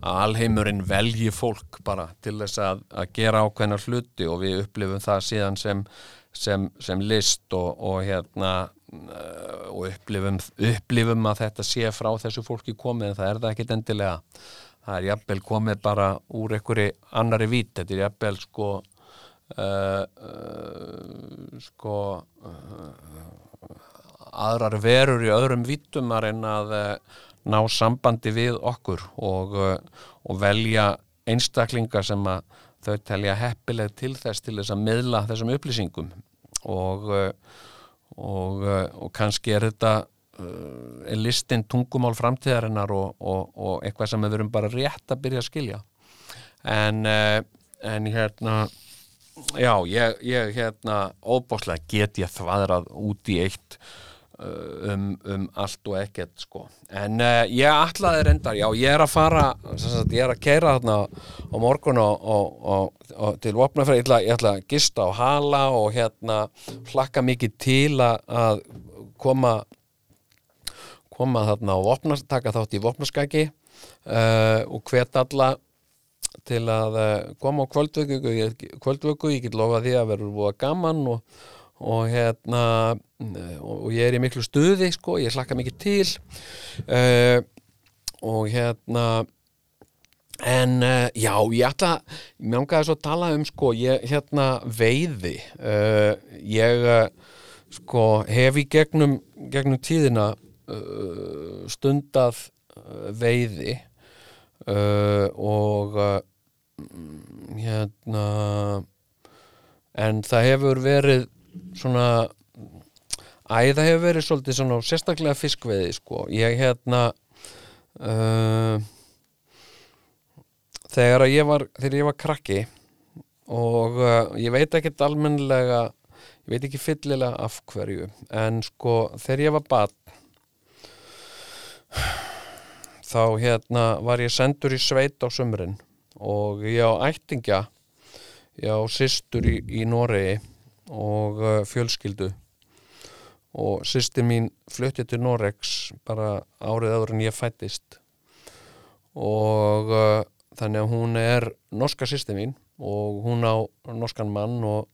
að alheimurinn velji fólk bara til þess að, að gera ákveðnar hluti og við upplifum það síðan sem, sem, sem list og, og hérna uh, og upplifum, upplifum að þetta sé frá þessu fólki komið en það er það ekkit endilega. Það er jafnvel komið bara úr einhverju annari vít, þetta er jafnvel sko uh, uh, sko uh, aðrar verur í öðrum vítum að reyna að ná sambandi við okkur og, uh, og velja einstaklinga sem að þau telja heppileg til þess til þess að miðla þessum upplýsingum. Og, uh, og, uh, og kannski er þetta er listin tungumál framtíðarinnar og, eitthvað sem við verum bara rétt að byrja að skilja. En, en hérna já, ég, ég hérna óbáslega get ég þvaðrað út í eitt um, um allt og ekkert sko. en uh, ég ætlaði reyndar já, ég er að fara sagt, ég er að keira þarna á morgun og, og, og, og til vopnafræði ég, ég ætla að gista á hala og hérna hlakka mikið til að, koma koma þarna á vopnas, taka þátt í vopnaskaki uh, og hvet alla til að uh, koma á kvöldvöku kvöldvöku, ég get lofa því að verður búið gaman og, og hérna og, ég er í miklu stuði sko, ég slakka mikið til uh, og hérna en uh, já, ég ætla mér ángaði svo að tala um sko, ég hérna veiði uh, ég sko hef í gegnum, gegnum tíðina stundað veiði og hérna en það hefur verið svona æ, það hefur verið svolítið svona sérstaklega fiskveiði sko. Ég hérna uh, þegar að ég var þegar ég var krakki og uh, ég veit ekkert almennilega ég veit ekki fyllilega af hverju en sko þegar ég var bad þá hérna var ég sendur í sveit á sumrin og ég á ættingja ég á systur í, í Noregi og uh, fjölskyldu. Og systir mín flutti til Noregs bara árið áður en ég fættist og uh, þannig að hún er norska systir mín og hún á norskan mann og,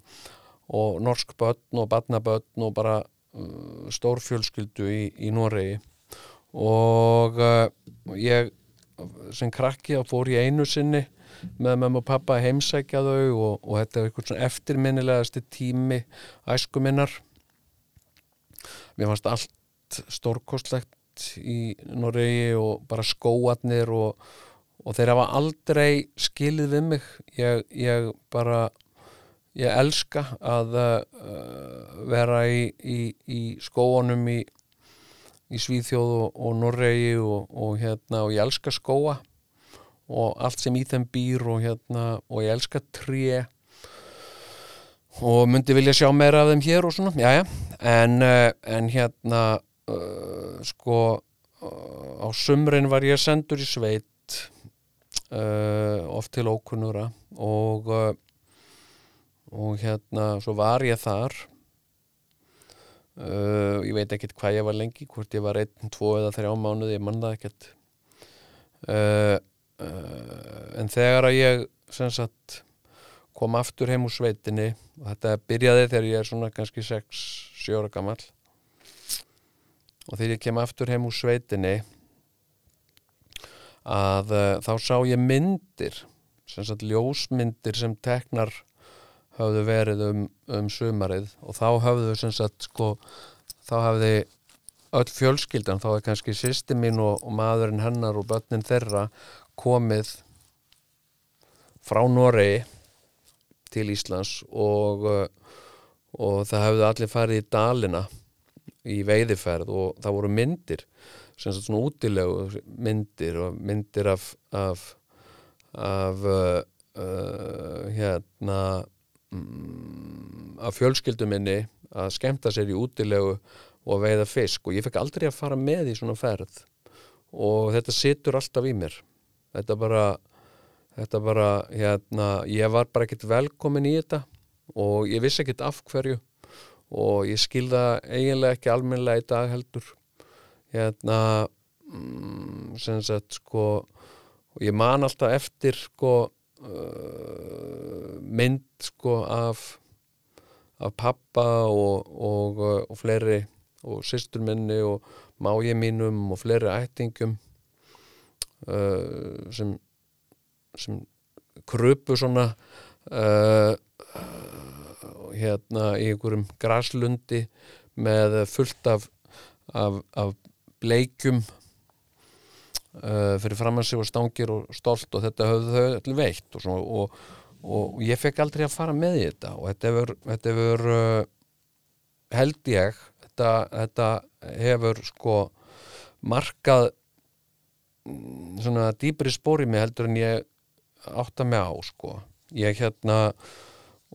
og norsk börn og barnabörn og bara uh, stórfjölskyldu í, í Noregi. Og uh, ég sem krakki þá fór ég einu sinni með mamma og pappa að heimsækja þau og, og þetta er eitthvað svona eftirminnilegasti tími æsku minnar. Mér fannst allt stórkostlegt í Noregi og bara skóatnir og, og þeir hafa aldrei skilið við mig. Ég, ég bara ég elska að uh, vera í, í, í skóanum í, í Svíþjóð og, og Noregi og, og hérna og ég elska skóa og allt sem í þeim býr og hérna og ég elska tré. Og myndi vilja sjá meira af þeim hér og svona, já já. En, uh, en hérna uh, sko uh, á sumrin var ég sendur í sveit uh, oft til ókunnura og og hérna svo var ég þar. Ég veit ekkert hvað ég var lengi hvort ég var einn, tvo eða þrjá mánuði ég mann það ekkert. Uh, en þegar að ég sagt kom aftur heim úr sveitinni og þetta byrjaði þegar ég er svona kannski 6-7 ára gammal og þegar ég kem aftur heim úr sveitinni að uh, þá sá ég myndir sem sagt ljósmyndir sem teknar höfðu verið um, um sumarið og þá höfðu sem sagt sko þá hafði öll fjölskyldan þá er kannski sýsti mín og, og maðurinn hennar og börnin þeirra komið frá Noregi til Íslands og, uh, og það hefðu allir farið í dalina í veiðiferð og það voru myndir sem svona útilegu myndir og myndir af af, af uh, uh, hérna mm, af fjölskyldum minni að skemmta sér í útilegu og veiða fisk. Og ég fekk aldrei að fara með í svona ferð og þetta situr alltaf í mér þetta bara þetta bara, hérna, ég var bara ekkert velkomin í þetta og ég vissi ekkert af hverju og ég skilða eiginlega ekki almennilega í dag heldur. Hérna mm, sem sagt sko og ég man alltaf eftir sko uh, mynd sko af af pappa og, og, og fleiri og sýstur minni og mági mínum og fleiri ættingum uh, sem sem krupu svona uh, hérna í einhverjum graslundi með fullt af, af, af bleikjum uh, fyrir framansi og stangir og stolt og þetta höfðu þau allir veitt og, og, og ég fekk aldrei að fara með í þetta og þetta hefur, þetta hefur uh, held ég þetta, þetta hefur sko markað svona dýpri spóri mig heldur en ég átta mig á sko. Ég hérna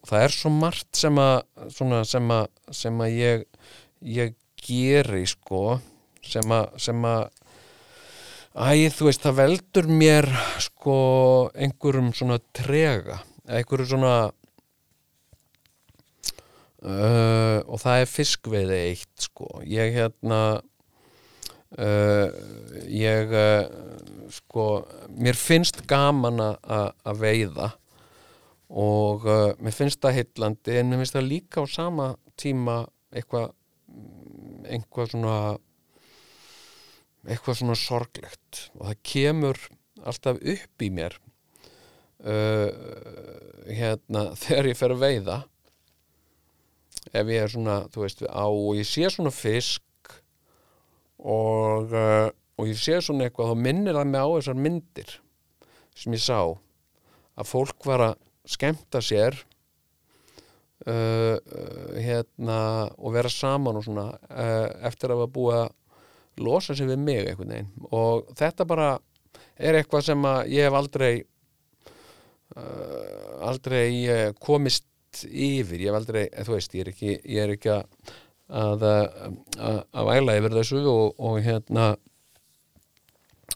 það er svo margt sem að sem að, sem að ég ég geri sko sem að sem að æ, þú veist, það veldur mér sko einhverjum svona trega einhverjum svona uh, og það er fiskveiði eitt sko. Ég hérna uh, ég uh, sko, mér finnst gaman að veiða og uh, mér finnst það heitlandi en mér finnst það líka á sama tíma eitthvað eitthvað svona eitthvað svona sorglegt og það kemur alltaf upp í mér hérna þegar ég fer að veiða. Ef ég er svona, þú veist, á og ég sé svona fisk og uh, og ég sé svona eitthvað, þá minnir það mig á þessar myndir sem ég sá að fólk var að skemta sér uh, hérna og vera saman og svona uh, eftir að hafa búið að losa sér við mig einhvern veginn. Og þetta bara er eitthvað sem að ég hef aldrei uh, aldrei komist yfir, ég hef aldrei, þú veist, ég er ekki, ég er ekki að að, að, væla yfir þessu og, og hérna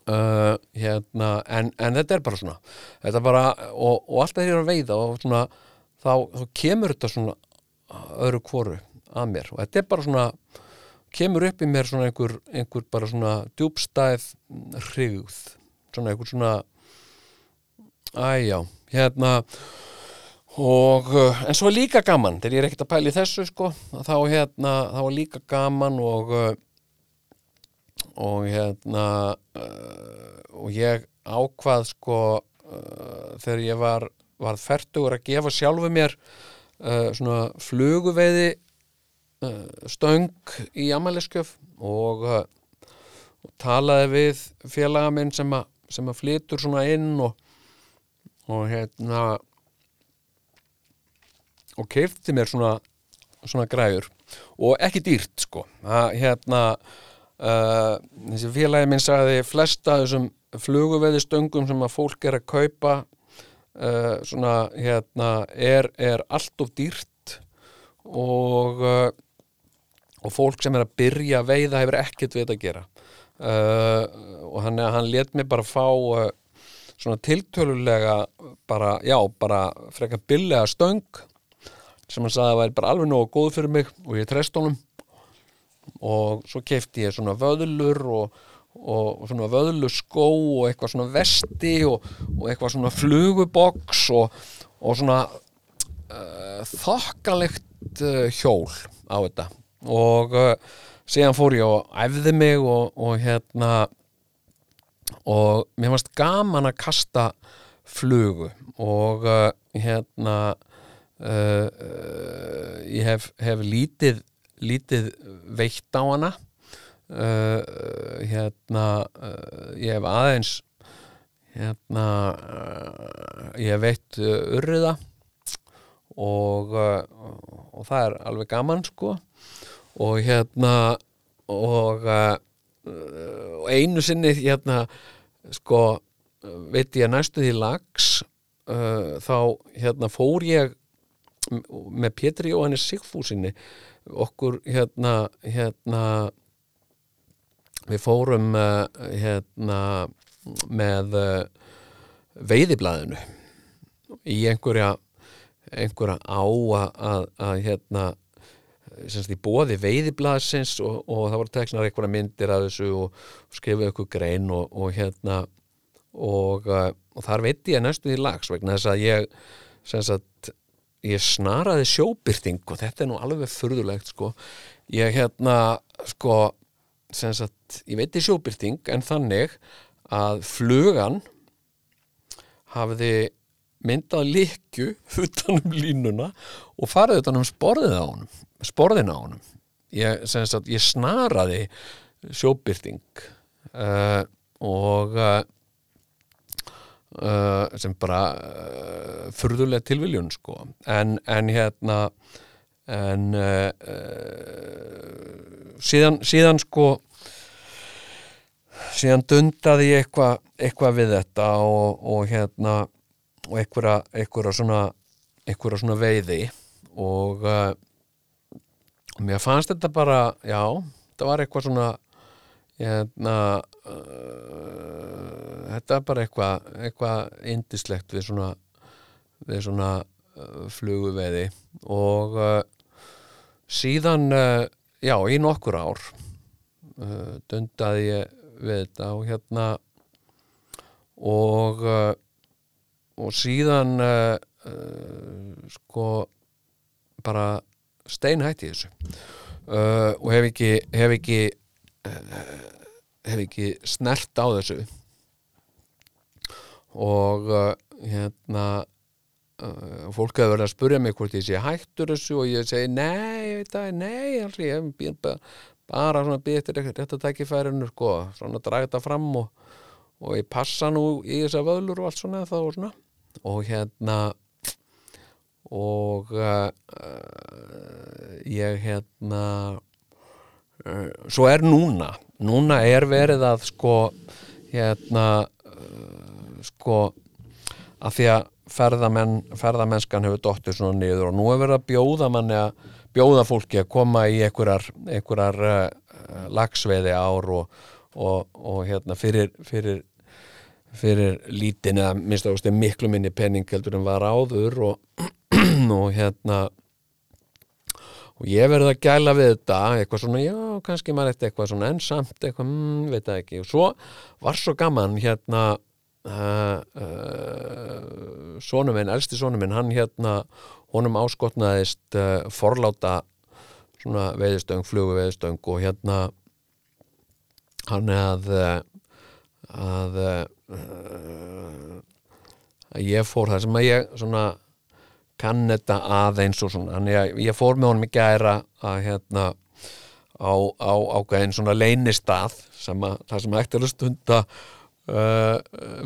Uh, hérna, en, en þetta er bara svona þetta bara, og, og alltaf þegar ég er að veiða og svona, þá, þá kemur þetta svona öðru kvoru að mér og þetta er bara svona kemur upp í mér svona einhver, einhver bara svona djúbstæð hrigð svona einhver svona æjá, hérna og uh, en svo er líka gaman þegar ég er ekkert að pæla í þessu sko þá hérna, þá er líka gaman og uh, og hérna uh, og ég ákvað sko þegar ég var var færtugur að gefa sjálfu mér svona fluguveiði stöng í amaliskjöf og, og talaði við félaga minn sem að, sem að flytur svona inn og, og hérna og keifti mér svona, svona græður og ekki dýrt sko. Að hérna uh, þessi félagi minn sagði flesta þessum fluguveiði stöngum sem að fólk er að kaupa uh, svona hérna er, er allt of dýrt. Og uh, og fólk sem er að byrja að veiða hefur ekkert við þetta að gera. Uh, og hann, hann let mig bara fá uh, svona tiltölulega bara, já, bara frekar billega stöng sem hann sagði að væri bara alveg nógu góð fyrir mig og ég treyst honum. Og svo kefti ég svona vöðlur og, og svona vöðluskó og eitthvað svona vesti og, og eitthvað svona fluguboks og, og svona uh, þokkalegt uh, hjól á þetta. Og uh, síðan fór ég og æfði mig og, hérna og mér fannst gaman að kasta flugu. Og hérna uh, uh, ég hef, hef lítið lítið veitt á hana. Uh, hérna ég hef aðeins hérna ég hef veitt urriða og, og það er alveg gaman sko. Og hérna og og einu sinni hérna sko veit ég að næstu því lags þá hérna fór ég með Pétri Jóhannes Sigfúsinni okkur hérna hérna við fórum uh, hérna með uh, veiðiblaðinu í einhverja einhverja á að, að, að hérna semst í bóði veiðiblaðsins og, og það voru teknar einhverja myndir af þessu og, og skrifuðu einhver grein og, og hérna og, og þar veit ég næstu því lags vegna þess að ég sem sagt, ég snaraði sjóbyrting og þetta er nú alveg furðulegt sko. Ég hérna sko sagt, ég veit í sjóbyrting en þannig að flugan hafiði myndað likju utan um línuna og farið utan um sporðið á honum sporðin á honum. Ég, sagt, ég snaraði sjóbyrting uh, og uh, uh, sem bara uh, furðulega tilviljun sko. En, en hérna en uh, uh, síðan, síðan sko síðan dundaði ég eitthvað eitthva við þetta og, og hérna og einhverja, einhverja svona einhverja svona veiði. Og uh, mér fannst þetta bara já, þetta var eitthvað svona hérna uh, þetta er bara eitthvað eitthvað indislegt við svona við svona uh, fluguveiði og uh, síðan uh, já, í nokkur ár dundaði ég við þetta og hérna og og síðan sko bara steinhætti þessu. Og hef ekki hef ekki hef ekki snert á þessu og uh, hérna uh, fólk hefur verið að spurja mig hvort ég sé hættur þessu og ég segi nei, ég veit það, nei allir, ég hef bara, svona býð eftir rétt að tækifærinu sko, svona draga þetta fram og, og ég passa nú í þessar vöðlur og allt svona þá og svona. Og hérna og uh, ég hérna uh, svo er núna núna er verið að sko hérna uh, sko að því að ferðamenn, ferðamennskan hefur dottir svona niður og nú er verið að bjóða manni að bjóða fólki að koma í einhverjar, einhverjar uh, lagsveiði ár og, og, og hérna fyrir, fyrir fyrir lítin eða minnst ástu miklu minni penning heldur en var áður og, og hérna og ég verði að gæla við þetta eitthvað svona, já, kannski maður eftir eitthvað svona ensamt, eitthvað, mm, veit það ekki. Og svo var svo gaman hérna uh, uh, sonu minn, elsti sonu minn hann hérna, honum áskotnaðist uh, forláta svona veiðistöng, flugu veiðistöng og hérna hann að eh, að að ég fór það sem að ég svona kann þetta aðeins og svona, þannig að ég fór með honum í gæra að hérna á, á ákveðin svona leynistað sem að, það sem ætti að stunda uh,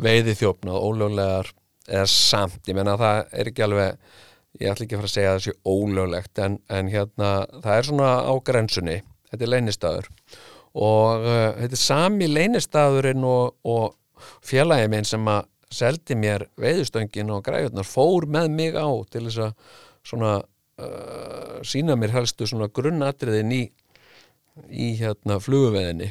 veiði þjófnað ólöglegar eða samt, ég menna það er ekki alveg ég ætla ekki að fara að segja sé ólöglegt en, en hérna það er svona á grensunni, þetta er leynistaður. Og uh, þetta er sami leynistaðurinn og, og félagið minn sem að seldi mér veiðustöngin og græjurnar fór með mig á til þess að svona uh, sína mér helstu svona grunnatriðin í, í hérna fluguveðinni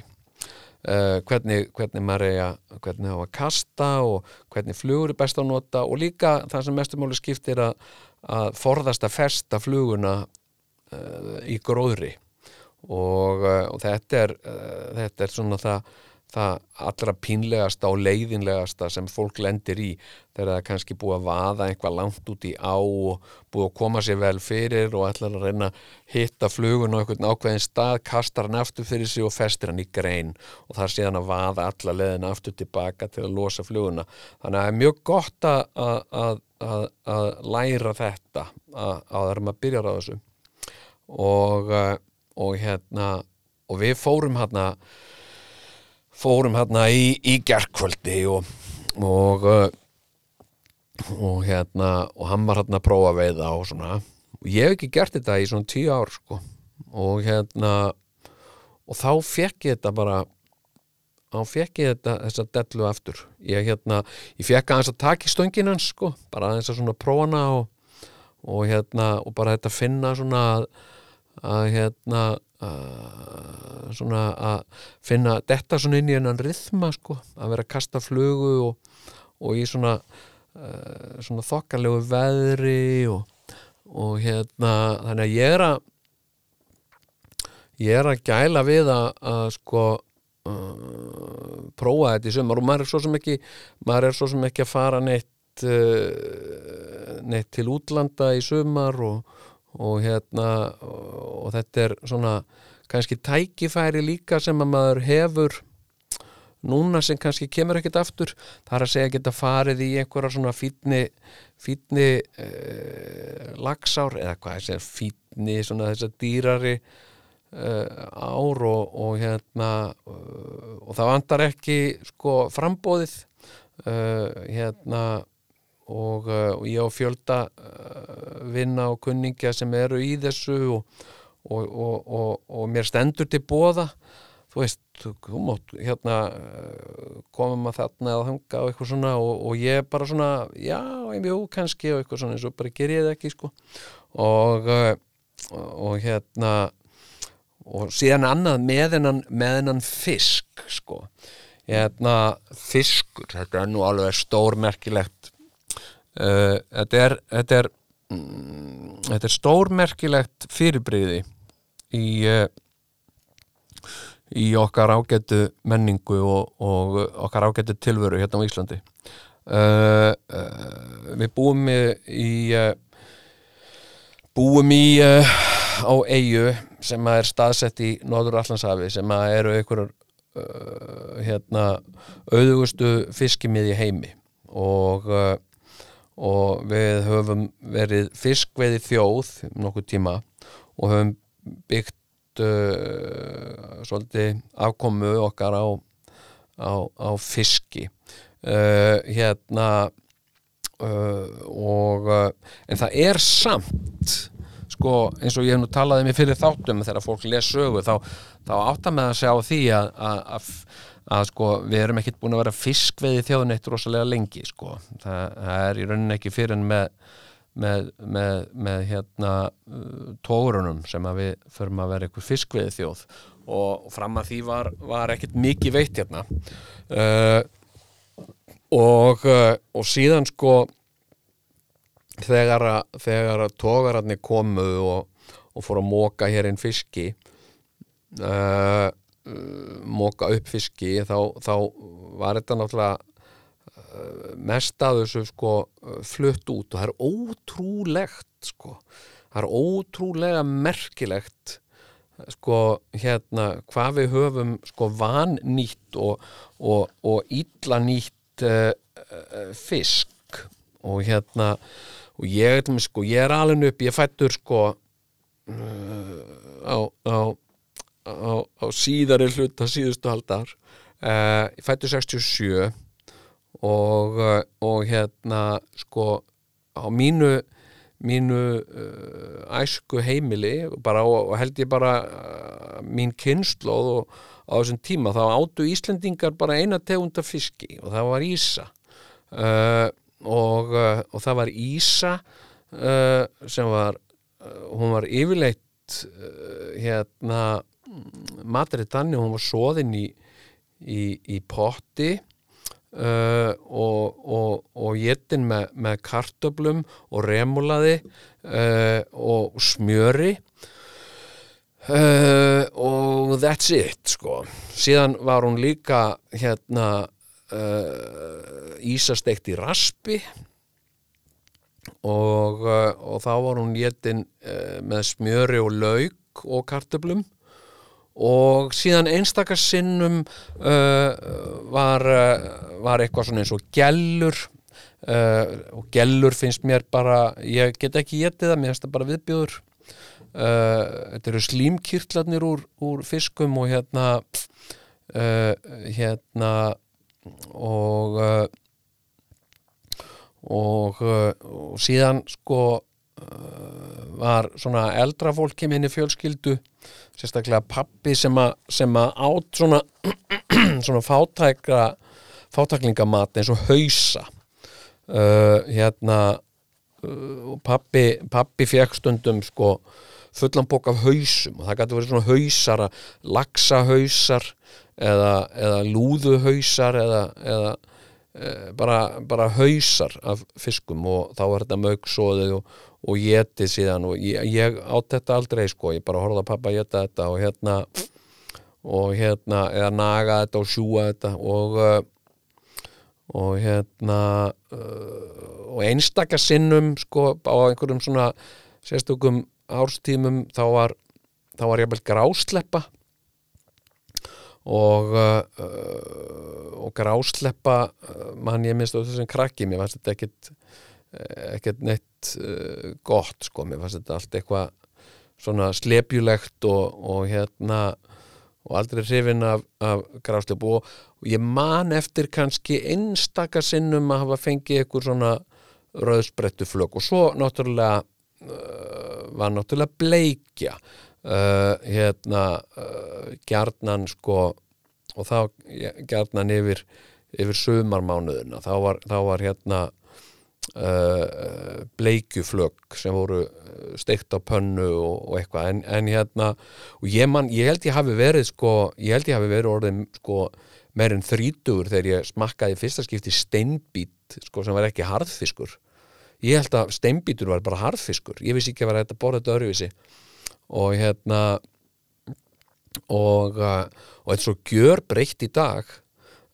uh, hvernig, hvernig maður eiga hvernig hafa að kasta og hvernig flugur er best að nota og líka það sem mestumáli skiptir að, að forðast að festa fluguna uh, í gróðri. Og, uh, og þetta er þetta er svona það það allra pínlegasta og leiðinlegasta sem fólk lendir í þegar það er kannski búið að vaða einhvað langt út í á og búið að koma sér vel fyrir og ætlar að reyna að hitta flugun á einhvern ákveðin stað, kastar hann aftur fyrir sig og festir hann í grein og það er síðan að vaða alla leðina aftur tilbaka til að losa fluguna. Þannig að það er mjög gott að, að, að, að læra þetta að það er maður að byrja á þessu og, og hérna og við fórum hérna fórum hérna í, í gerkvöldi og og, uh, og hérna og hann var hérna að prófa að veiða og svona. Og ég hef ekki gert þetta í svona tíu ár sko. Og hérna og þá fekk ég þetta bara þá fekk ég þetta þessa dellu aftur. Ég hérna, ég fekk aðeins að taka í stöngin hans sko, bara aðeins að svona prófana og, og hérna og bara þetta finna svona að hérna að, svona að finna þetta svona inn í hennan rithma sko, að vera að kasta flugu og, og í svona uh, svona þokkalegu veðri og, og hérna þannig að ég er að ég er að gæla við að, að sko uh, prófa þetta í sumar og maður er svo sem ekki maður er svo sem ekki að fara neitt uh, neitt til útlanda í sumar og og hérna og þetta er svona kannski tækifæri líka sem að maður hefur núna sem kannski kemur ekkert aftur. Það er að segja geta farið í einhverja svona fítni fítni eh, lagsár eða hvað ég segja fítni svona þess að dýrari eh, ár og, og hérna uh, og það vandar ekki sko frambóðið uh, hérna og, uh, og ég á fjölda uh, vinna og kunningja sem eru í þessu og, og, og mér stendur til bóða þú veist, þú mátt hérna uh, komum að þarna eða hanga og eitthvað svona og ég bara svona já, jú, kannski og eitthvað svona eins og bara ger ég það ekki sko. Og hérna og síðan annað meðinnan meðinnan fisk sko. Hérna fiskur, þetta er nú alveg stórmerkilegt uh, þetta er þetta er, mm, þetta er stórmerkilegt fyrirbriði í uh, í okkar ágættu menningu og, og okkar ágættu tilveru hérna á Íslandi. Uh, við búum í búum í á eigu sem er staðsett í Norður Allandshafi sem eru einhverjar hérna auðugustu fiskimiði heimi og og við höfum verið fiskveiði þjóð um nokkuð tíma og höfum byggt uh, svolítið afkomu okkar á, á, á fiski. Uh, hérna uh, og uh, en það er samt sko eins og ég hef nú talaði mér fyrir þáttum þegar fólk les sögu þá, þá áttar með að sjá því að, að, að að sko við erum ekkert búin að vera fiskveiði þjóðun eitt rosalega lengi sko. Það, það er í rauninni ekki fyrir en með, með, með, með hérna uh, tórunum sem að við förum að vera eitthvað fiskveiði þjóð. Og fram að því var, var ekkert mikið veitt hérna. Uh, og, uh, og síðan sko þegar að, þegar að tógararnir komu og, og fór að móka hér einn fiski uh, móka upp fiski þá, þá var þetta náttúrulega mest að þessu sko uh, flutt út. Og það er ótrúlegt sko. Það er ótrúlega merkilegt sko hérna hvað við höfum sko vannýtt og, og, og illa nýtt uh, uh, fisk. Og hérna og ég, sko, ég er alveg upp ég fættur sko uh, á, á, á, á síðari hluta síðustu haldar uh, ég fættur 67 og, uh, og hérna sko á mínu mínu uh, æsku heimili bara, og, held ég bara uh, mín kynnslóð og á þessum tíma þá áttu Íslendingar bara eina tegunda fiski og það var Ísa. Uh, og, og það var Ísa sem var hún var yfirleitt hérna matrið þannig hún var soðin í, í, í potti uh, og, og, og jetin með, með kartöblum og remulaði uh, og smjöri uh, og that's it sko. síðan var hún líka hérna uh, ísasteikt í raspi og, uh, og þá var hún jetin uh, með smjöri og lauk og kartöblum og síðan einstakar sinnum uh, var, uh, var eitthvað svona eins og gellur uh, og gellur finnst mér bara ég get ekki getið það, mér finnst það bara viðbjóður. Uh, þetta eru slímkirtlarnir úr, úr fiskum og hérna uh, hérna og uh, og, og síðan sko var svona eldra fólki minni fjölskyldu sérstaklega pappi sem að, sem að át svona, svona fátækra fátæklingamat eins og hausa. Uh, hérna uh, pappi, pappi fekk stundum sko fullan bók af hausum. Og það gæti verið svona hausar laxahausar eða, eða lúðuhausar eða, eða e, bara, bara hausar af fiskum og þá er þetta mögsóðið og, og getið síðan og ég, ég átt þetta aldrei sko, ég bara horfði að pappa geta þetta og hérna og hérna, eða naga þetta og sjúa þetta og uh, og hérna uh, og einstaka sinnum sko á einhverjum svona sérstökum árstímum þá var þá var ég vel grásleppa og uh, og grásleppa mann ég minnst á þessum krakki mér fannst þetta ekkit ekkert neitt uh, gott sko, mér fannst þetta allt eitthvað svona slepjulegt og, og hérna og aldrei hrifin af, af gráslepp og, og ég man eftir kannski einstaka sinnum að hafa fengið eitthvað svona rauðsprettu flög og svo náttúrulega uh, var náttúrulega bleikja uh, hérna gjarnan sko og þá gjarnan yfir yfir sumarmánuðina. Þá var, þá var hérna uh, bleikjuflögg sem voru steikt á pönnu og, og eitthvað. En, en hérna og ég, man, ég held ég hafi verið sko ég held ég hafi verið orðin sko meirinn þrítugur þegar ég smakkaði fyrsta skipti steinbít sko sem var ekki harðfiskur. Ég held að steinbítur var bara harðfiskur. Ég vissi ekki að vera þetta borða þetta öruvísi og hérna og, uh, og þetta er svo gjör breytt í dag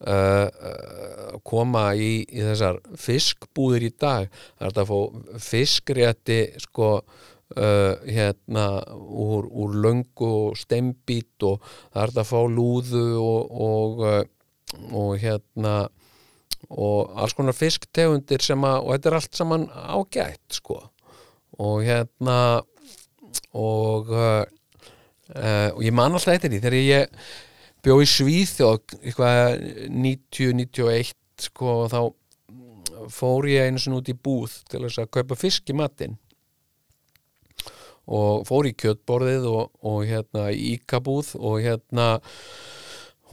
uh, uh, koma í, í þessar fiskbúðir í dag. Það er þetta að fá fiskrétti sko uh, hérna úr, úr löngu og stembít og það er þetta að fá lúðu og, og, uh, og hérna og alls konar fisktegundir sem að, og þetta er allt saman ágætt sko. Og hérna og uh, uh, og ég man alltaf eftir því þegar ég bjó í Svíþjóð eitthvað 90-91 sko þá fór ég einu sinni út í búð til þess að kaupa fisk í matinn. Og fór í kjötborðið og, og hérna í íkabúð og hérna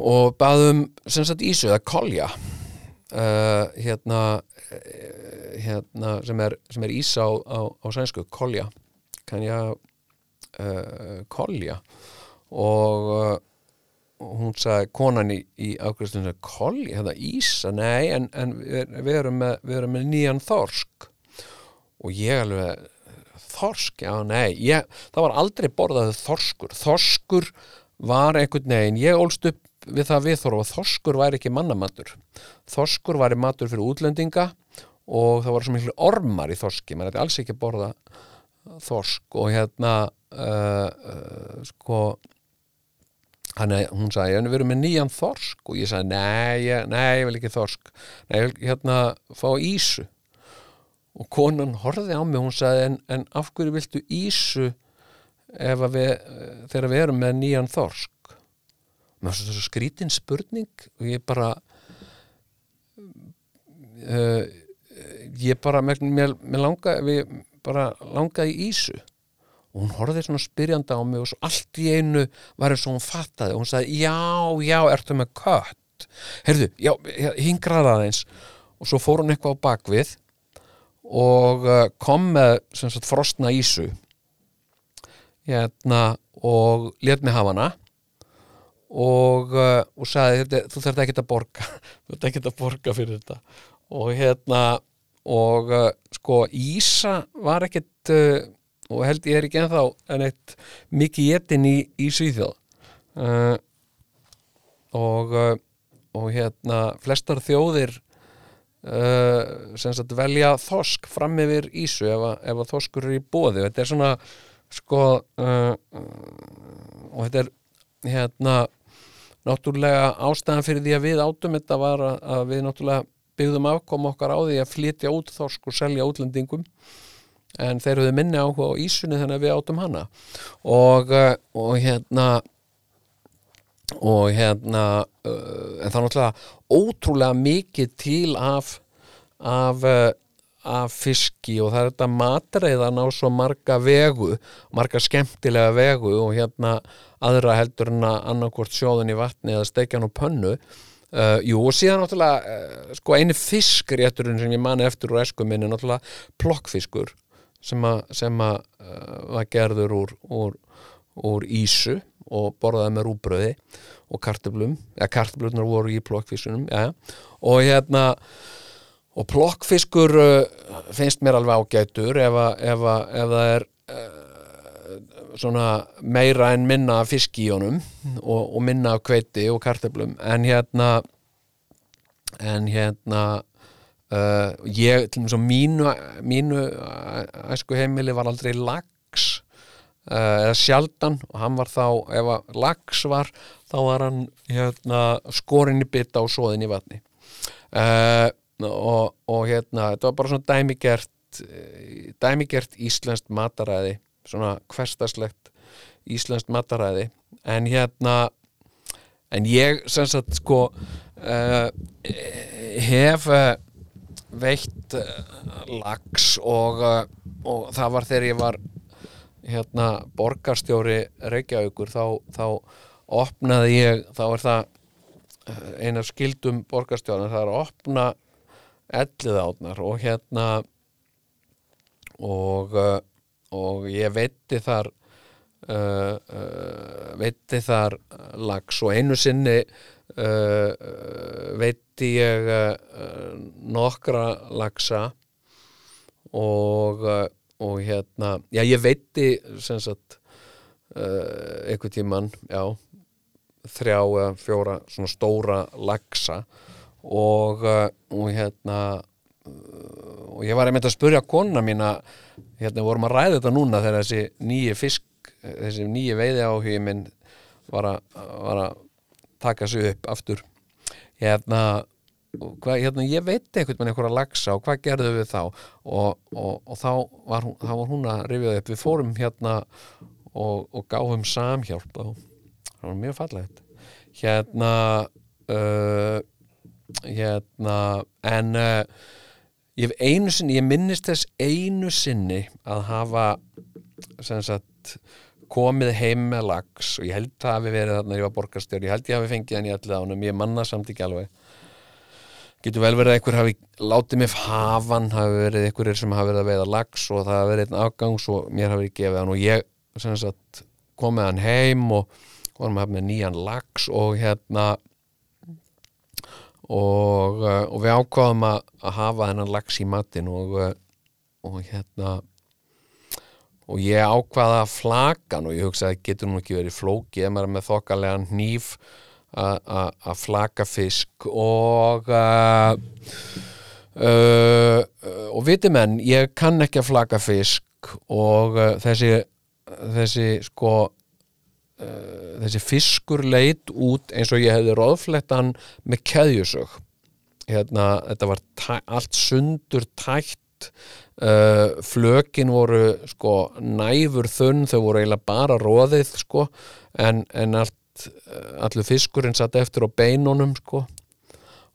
og baðum sem sagt ísu eða kolja. Uh, hérna uh, hérna sem er, sem er ísa á, á, á sænsku kolja. Kann ég uh, kolja? Og hún sagði konan í, í ákveðstunum kolja, hérna ísa, nei en, en við, við, erum með, við erum með nýjan þorsk. Og ég alveg þorsk, já nei ég, það var aldrei borðað þorskur. Þorskur var einhvern veginn ég ólst upp við það viðþorfa þorskur væri ekki mannamatur. Þorskur væri matur fyrir útlendinga og það var svo miklu ormar í þorski. Maður ætti alls ekki borða þorsk og hérna uh, uh, sko hann er, hún sagði, ég við erum með nýjan þorsk. Og ég sagði, nei, ég, nei, ég vil ekki þorsk. Nei, ég vil hérna fá ísu og konan horfði á mig, hún sagði, en, en af hverju viltu ísu að við, þegar við erum með nýjan þorsk? Með svo skrítin spurning og ég bara uh, ég bara mér, mér, mér langa, við bara langaði ísu og hún horfði svona spyrjanda á mig og svo allt í einu var eins og hún fattaði. Og hún sagði, já, já, ertu með kött? Heyrðu, já, hingraði aðeins. Og svo fór hún eitthvað á bakvið og uh, kom með sagt frostna ísu hérna og let mig hafa hana. Og, uh, og sagði þú þarf ekki að borga þú þarf ekki að borga fyrir þetta. Og hérna og uh, sko Ísa var ekkit og held ég er ekki ennþá en eitt mikið jetin í, í Svíþjóð. Uh, og uh, og hérna flestar þjóðir uh, sem sagt velja þosk fram yfir Ísu ef að, ef að þoskur er í bóði þetta er svona sko uh, og þetta er hérna náttúrulega ástæðan fyrir því að við átum þetta var að, að við náttúrulega byggðum afkom okkar á því að flytja út þorsk og selja útlendingum en þeir höfðu minni áhuga á ísunni þannig að við átum hana. Og, uh, og hérna og hérna uh, en það er náttúrulega ótrúlega mikið til af af, uh, af fiski. Og það er þetta matreiðan á svo marga vegu marga skemmtilega vegu og hérna aðra heldur en að annarkvort sjóðun í vatni eða steikjan og pönnu. Uh, jú og síðan náttúrulega uh, sko eini fiskrétturinn sem ég mani eftir úr esku minni náttúrulega plokkfiskur sem að, sem að uh, var gerður úr, úr, úr ísu og borðaði með rúbröði og kartöflum, eða kartöflunar voru í plokkfiskunum, já, og hérna og plokkfiskur uh, finnst mér alveg ágætur ef, að, ef, að, ef það er uh, svona meira en minna fisk í honum og, og minna kveiti og kartöflum. En hérna en hérna uh, ég, til og með svo mínu mínu æsku heimili var aldrei lags uh, eða sjaldan. Og hann var þá, ef að lags var þá var hann hérna, skorinn í bytta og svoðin í vatni. Uh, og, og hérna þetta var bara svona dæmigert dæmigert íslenskt mataræði svona hverstaslegt íslenskt mataræði. En hérna en ég sem sagt sko hef uh, veitt uh, lags og, og það var þegar ég var hérna borgarstjóri Reykjavíkur þá, þá opnaði ég þá er það eina skildum borgarstjóðan það er að opna ellið átnar og hérna og og ég veitti þar uh, uh, veitti þar lags og einu sinni uh, veitti ég nokkra lagsa og og hérna, já ég veitti sem sagt einhvern tíman, já þrjá eða fjóra svona stóra lagsa og, og hérna og ég var einmitt að spurja kona mína hérna vorum að ræða þetta núna þegar þessi nýju fisk þessi nýju veiði áhugi minn var að taka sig upp aftur. Hérna, hva, hérna ég veit eitthvað með einhverja lagsa og hvað gerðu við þá? Og, og, og þá, var hún, þá var hún að rifja upp. Við fórum hérna og, og gáðum samhjálp og það var mjög fallegt. Hérna uh, hérna en uh, ég sinni, ég minnist þess einu sinni að hafa sem sagt komið heim með lags og ég held það hafi verið þarna ég var borgarstjóri, ég held ég hafi fengið hann í allir ánum ég manna samt ekki alveg. Getur vel verið að einhver hafi látið mig hafan, hafi verið einhverjir sem hafi verið að veiða lags og það hafi verið einn afgangs og mér hafi verið gefið hann og ég sagt komið hann heim og vorum að hafa með nýjan lags og hérna og, uh, og við ákvaðum að, að hafa þennan lags í matin og, uh, og hérna og ég ákvaða flakan og ég hugsaði getur nú ekki verið flóki ef maður er með þokkalega nýf að- að að flaka fisk? Og uh, uh, og viti menn ég kann ekki að flaka fisk og uh, þessi þessi sko þessi fiskur leit út eins og ég hefði róðflettan með keðjusög. Hérna, þetta var allt sundur tætt uh, flökin voru sko næfur þunn, þau voru eiginlega bara róðið sko en, en allt, uh, allur fiskurinn satt eftir á beinunum sko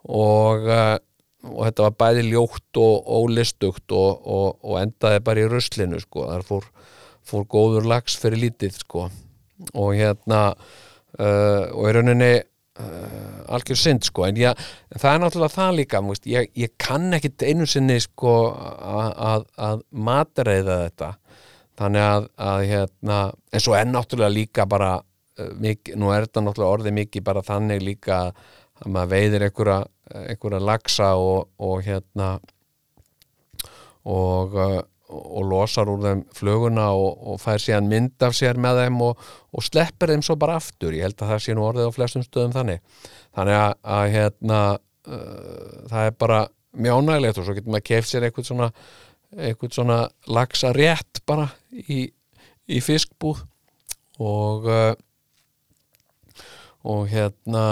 og, uh, og þetta var bæði ljótt og ólistugt og, og, og endaði bara í ruslinu sko, þar fór, fór góður lags fyrir lítið sko og hérna uh, og í rauninni uh, algjör synd sko en ég, það er náttúrulega það líka múst, ég, ég kann ekkit einu sinni sko að, að, matreiða þetta. Þannig að, að hérna, en svo er náttúrulega líka bara uh, mikið, nú er þetta náttúrulega orðið mikið bara þannig líka að maður veiðir einhverja, einhverja lagsa og, og hérna og, uh, og losar úr þeim fluguna og, og fær síðan mynd af sér með þeim og, og sleppir þeim svo bara aftur. Ég held að það sé nú orðið á flestum stöðum þannig. Þannig að, að hérna uh, það er bara mjög ánægilegt og svo getur maður keft sér eitthvað svona eitthvað svona lagsa rétt bara í, í fiskbúð. Og uh, og hérna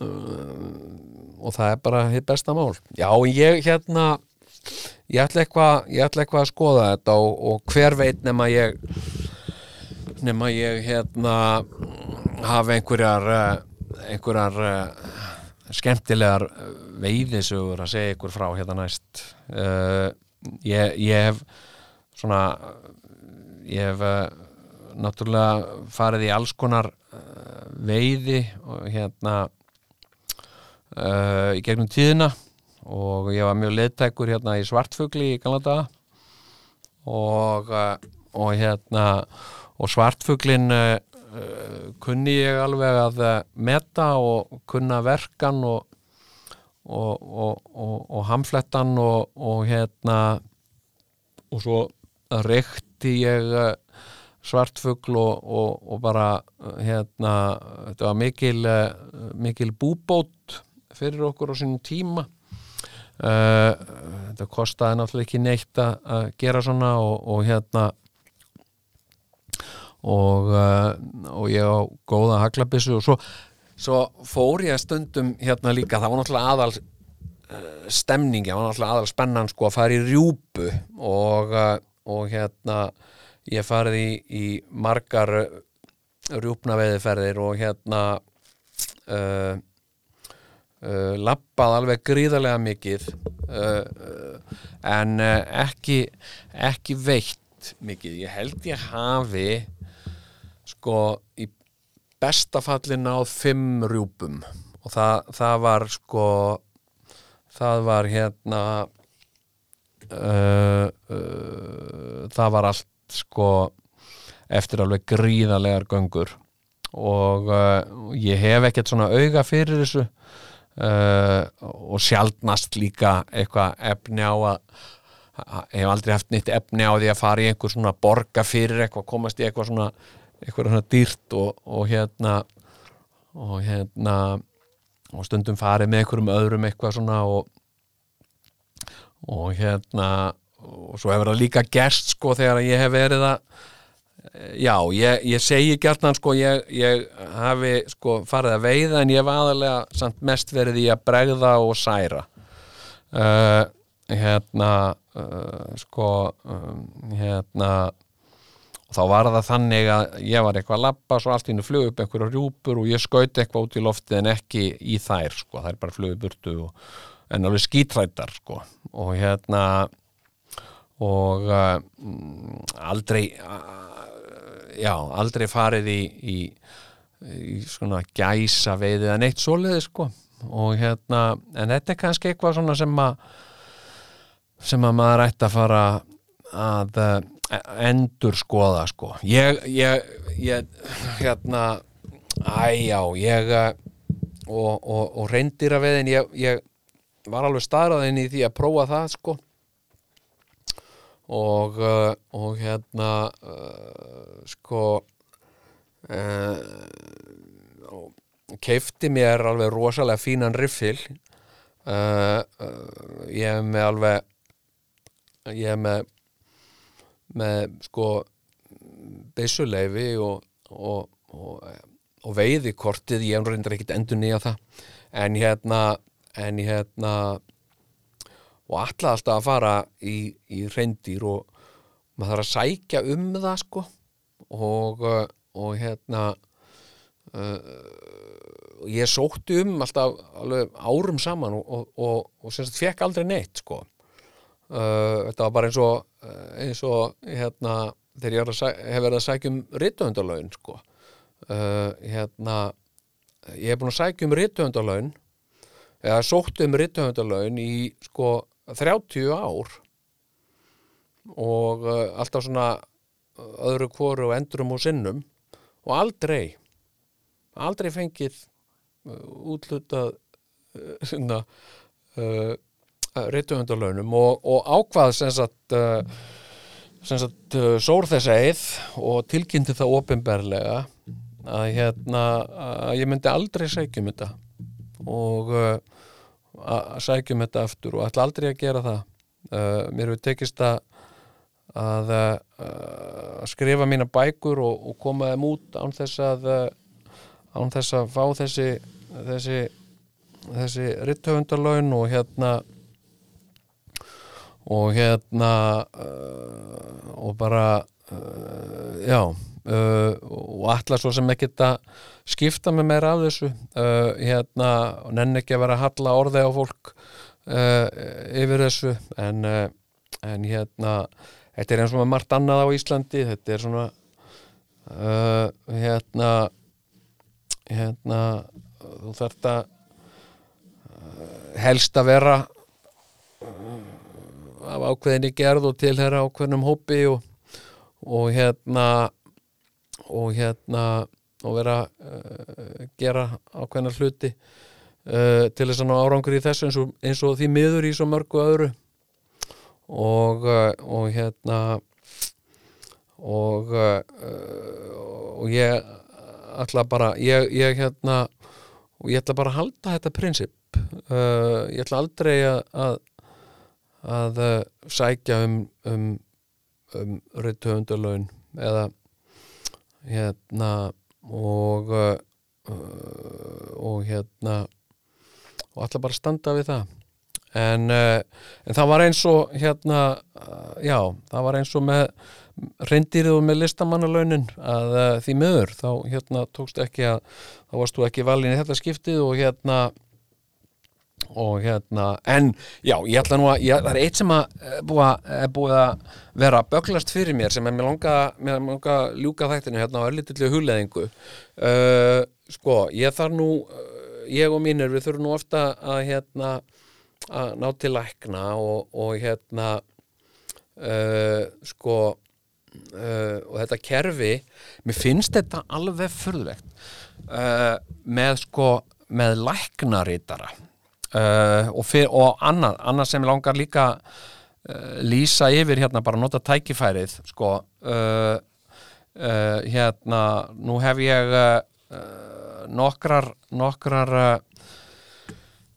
uh, og það er bara hitt besta mál. Já, ég hérna ég ætla eitthvað eitthvað að skoða þetta og, og hver veit nema ég nema ég hérna hafa einhverjar eh, einhverjar eh, skemmtilegar veiðisugur að segja ykkur frá hérna næst. Uh, ég, ég hef svona ég hef uh, náttúrulega farið í alls konar uh, veiði og hérna í gegnum tíðina og ég var mjög leiðtækur hérna í svartfugli í Galanda og, uh, og hérna og svartfuglin uh, uh, kunni ég alveg að uh, meta og kunna verkan og og, og, og, hamflettan og, hérna og svo reykti ég svartfugl og, bara hérna, þetta var mikil mikil búbót fyrir okkur á sínum tíma þetta kostaði náttúrulega ekki neitt að gera svona og, og hérna og, uh, og ég á góða haglabissu og svo, svo fór ég stundum hérna líka, það var náttúrulega aðal uh, stemningi, það var náttúrulega aðal spennan sko að fara í rjúpu og, og hérna ég farið í, í margar rjúpnaveiðiferðir og hérna uh, uh, lappað alveg gríðarlega mikið uh, uh, en uh, ekki ekki veitt mikið. Ég held ég hafi sko í besta fallin á fimm rjúpum. Og það, það var sko það var hérna það var allt sko eftir alveg gríðarlegar göngur. Og ég hef ekkert svona auga fyrir þessu uh, og sjaldnast líka eitthvað efni á að hef aldrei haft nýtt efni á því að fara í einhver svona borga fyrir eitthvað, komast í eitthvað svona eitthvað svona dýrt og, og hérna og hérna og stundum farið með einhverjum öðrum eitthvað svona og og hérna og svo hefur það líka gerst sko þegar ég hef verið að já, ég, ég segi gjarnan sko ég, ég hafi sko farið að veiða en ég hef aðalega samt mest verið í að bregða og særa. Uh, hérna uh, sko um, hérna og þá var það þannig að ég var eitthvað að labba svo allt í hennu flug upp einhverja rjúpur og ég skaut eitthvað út í loftið en ekki í þær sko, þær bara flugið burtu og, en alveg skítrættar sko. Og hérna og uh, aldrei uh, já, aldrei farið í, í, í svona gæsa veiðið eða neitt svoleiði sko. Og hérna, en þetta er kannski eitthvað svona sem að sem að maður ætti að fara að uh, endur skoða sko. Ég, ég, ég hérna æjá, ég uh, og, og, og reyndir að veðin ég, ég var alveg staðraðin í því að prófa það sko. Og, uh, og hérna sko uh, og, keifti mér alveg rosalega fínan riffil. Uh, ég hef með alveg ég hef með með sko byssuleifi og, og, og, og veiðikortið ég hef reyndar ekkit endur nýja það. En hérna en hérna og alltaf að fara í, í reyndir og maður þarf að sækja um það sko og, uh, og hérna uh, ég sótti um alltaf árum saman og, og, og, og sem sagt fekk aldrei neitt sko. Uh, þetta var bara eins og eins og hérna þegar ég hef verið að sækja um rithöndalaun sko. Uh, hérna ég hef búin að sækja um rithöndalaun eða sótti um rithöndalaun í sko 30 ár. Og uh, alltaf svona öðru hvoru og endurum og sinnum og aldrei aldrei fengið uh, útlutað uh, svona uh, rithöfundalaunum og, og ákvað sem sagt uh, sem sagt uh, sór þess eið og tilkynnti það opinberlega að hérna að ég myndi aldrei sækjum þetta og uh, að sækjum þetta aftur og ætla aldrei að gera það. Uh, mér hefur tekist að að, uh, að skrifa mína bækur og, og koma þeim út án þess að uh, án þess að fá þessi þessi, þessi rittöfundarlaun og hérna og hérna uh, og bara já og alla svo sem ekki að skipta með meira af þessu. Hérna og nenni ekki að vera að halla orði á fólk yfir þessu. En, en hérna þetta er eins og margt annað á Íslandi þetta er svona uh, hérna hérna þú þarft að uh, helst að vera uh, af ákveðinni gerð og tilhera ákveðnum hópi og, og hérna og hérna og vera uh, gera ákveðna hluti uh, til þess að ná árangur í þessu eins og, eins og því miður í svo mörgu öðru og, uh, og hérna og uh, og ég ætla bara ég, ég hérna og ég ætla bara að halda þetta prinsip. Uh, ég ætla aldrei að að, að sækja um um, um rithöfundalaun eða hérna og uh, og hérna og ætla bara að standa við það en, uh, en það var eins og hérna uh, já, það var eins og með reyndirðu með listamannalaunin að uh, því miður þá hérna tókst ekki að þá varst þú ekki valin í þetta skiptið og hérna og hérna, en já, ég ætla nú að ég, það er eitt sem að að, er búið að vera böglast fyrir mér sem er mér langa, mér langa ljúka þættinu hérna á örlítillu hugleðingu uh, sko, ég þarf nú ég og mínir, við þurfum nú ofta að hérna að ná til lækna og, og hérna uh, sko uh, og þetta kerfi mér finnst þetta alveg furðulegt uh, með sko með læknaritara uh, og, og annað, annað sem ég langar líka uh, lýsa yfir hérna bara nota tækifærið sko uh, hérna nú hef ég uh, nokkrar nokkrar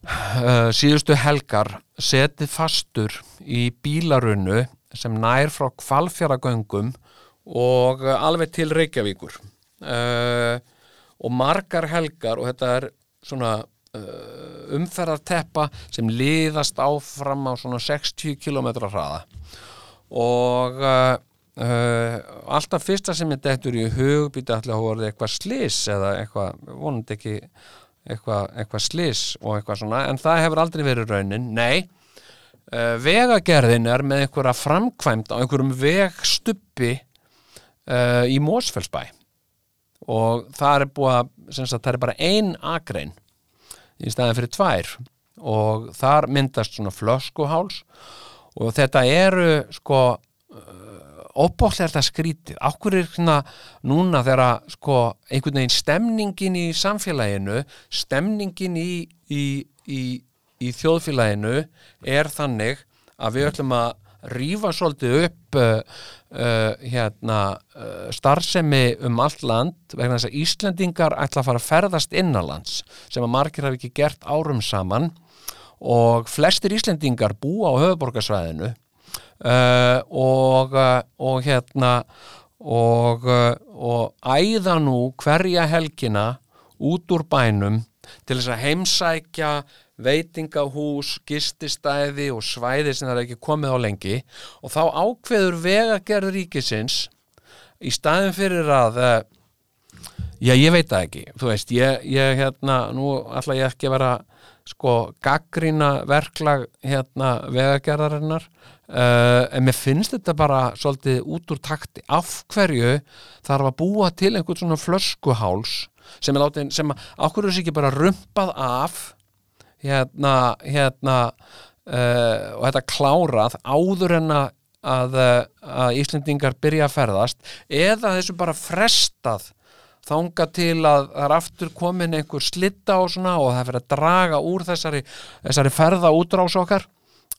uh, síðustu helgar setið fastur í bílarunnu sem nær frá kvalfjaragöngum og alveg til Reykjavíkur. Uh, og margar helgar og þetta er svona uh, umferðarteppa sem liðast áfram á svona 60 km hraða. Og uh, alltaf fyrsta sem ég dettur í hug býta allir að hóra eitthvað slis eða eitthvað, vonandi ekki eitthvað, eitthvað slis og eitthvað svona en það hefur aldrei verið raunin, nei. Uh, vegagerðin er með einhverja framkvæmt á einhverjum vegstuppi uh, í Mósfellsbæ og það er búið að sagt, það er bara ein akrein í staðin fyrir tvær. Og þar myndast svona flöskuháls. Og þetta eru sko óbóðlega þetta skrítið ákkur er svona núna þegar sko einhvern veginn stemningin í samfélaginu stemningin í, í, í, í þjóðfélaginu er þannig að við ætlum að, rífa svolítið upp uh, uh, hérna uh, starfsemi um allt land vegna þess að Íslendingar ætla að fara að ferðast innanlands sem að margir hafi ekki gert árum saman. Og flestir Íslendingar búa á höfuborgarsvæðinu uh, og, uh, og hérna og, uh, og æða nú hverja helgina út úr bænum til þess að heimsækja veitingahús, gististæði og svæði sem það er ekki komið á lengi. Og þá ákveður vegagerð ríkisins í staðin fyrir að eh, já ég veit það ekki. Þú veist ég, ég hérna nú ætla ég ekki að vera sko gaggrína verklag hérna vegagerðarinnar uh, en mér finnst þetta bara svolítið út úr takti. Af hverju þarf að búa til einhvern svona flöskuháls sem er látin, sem að er þessi ekki bara rumpað af hérna, hérna uh, og þetta klárað áður en að, að, að Íslendingar byrja að ferðast eða þessu bara frestað þanga til að það er aftur komin einhver slitta og svona og það fyrir að draga úr þessari, þessari ferða útrás okkar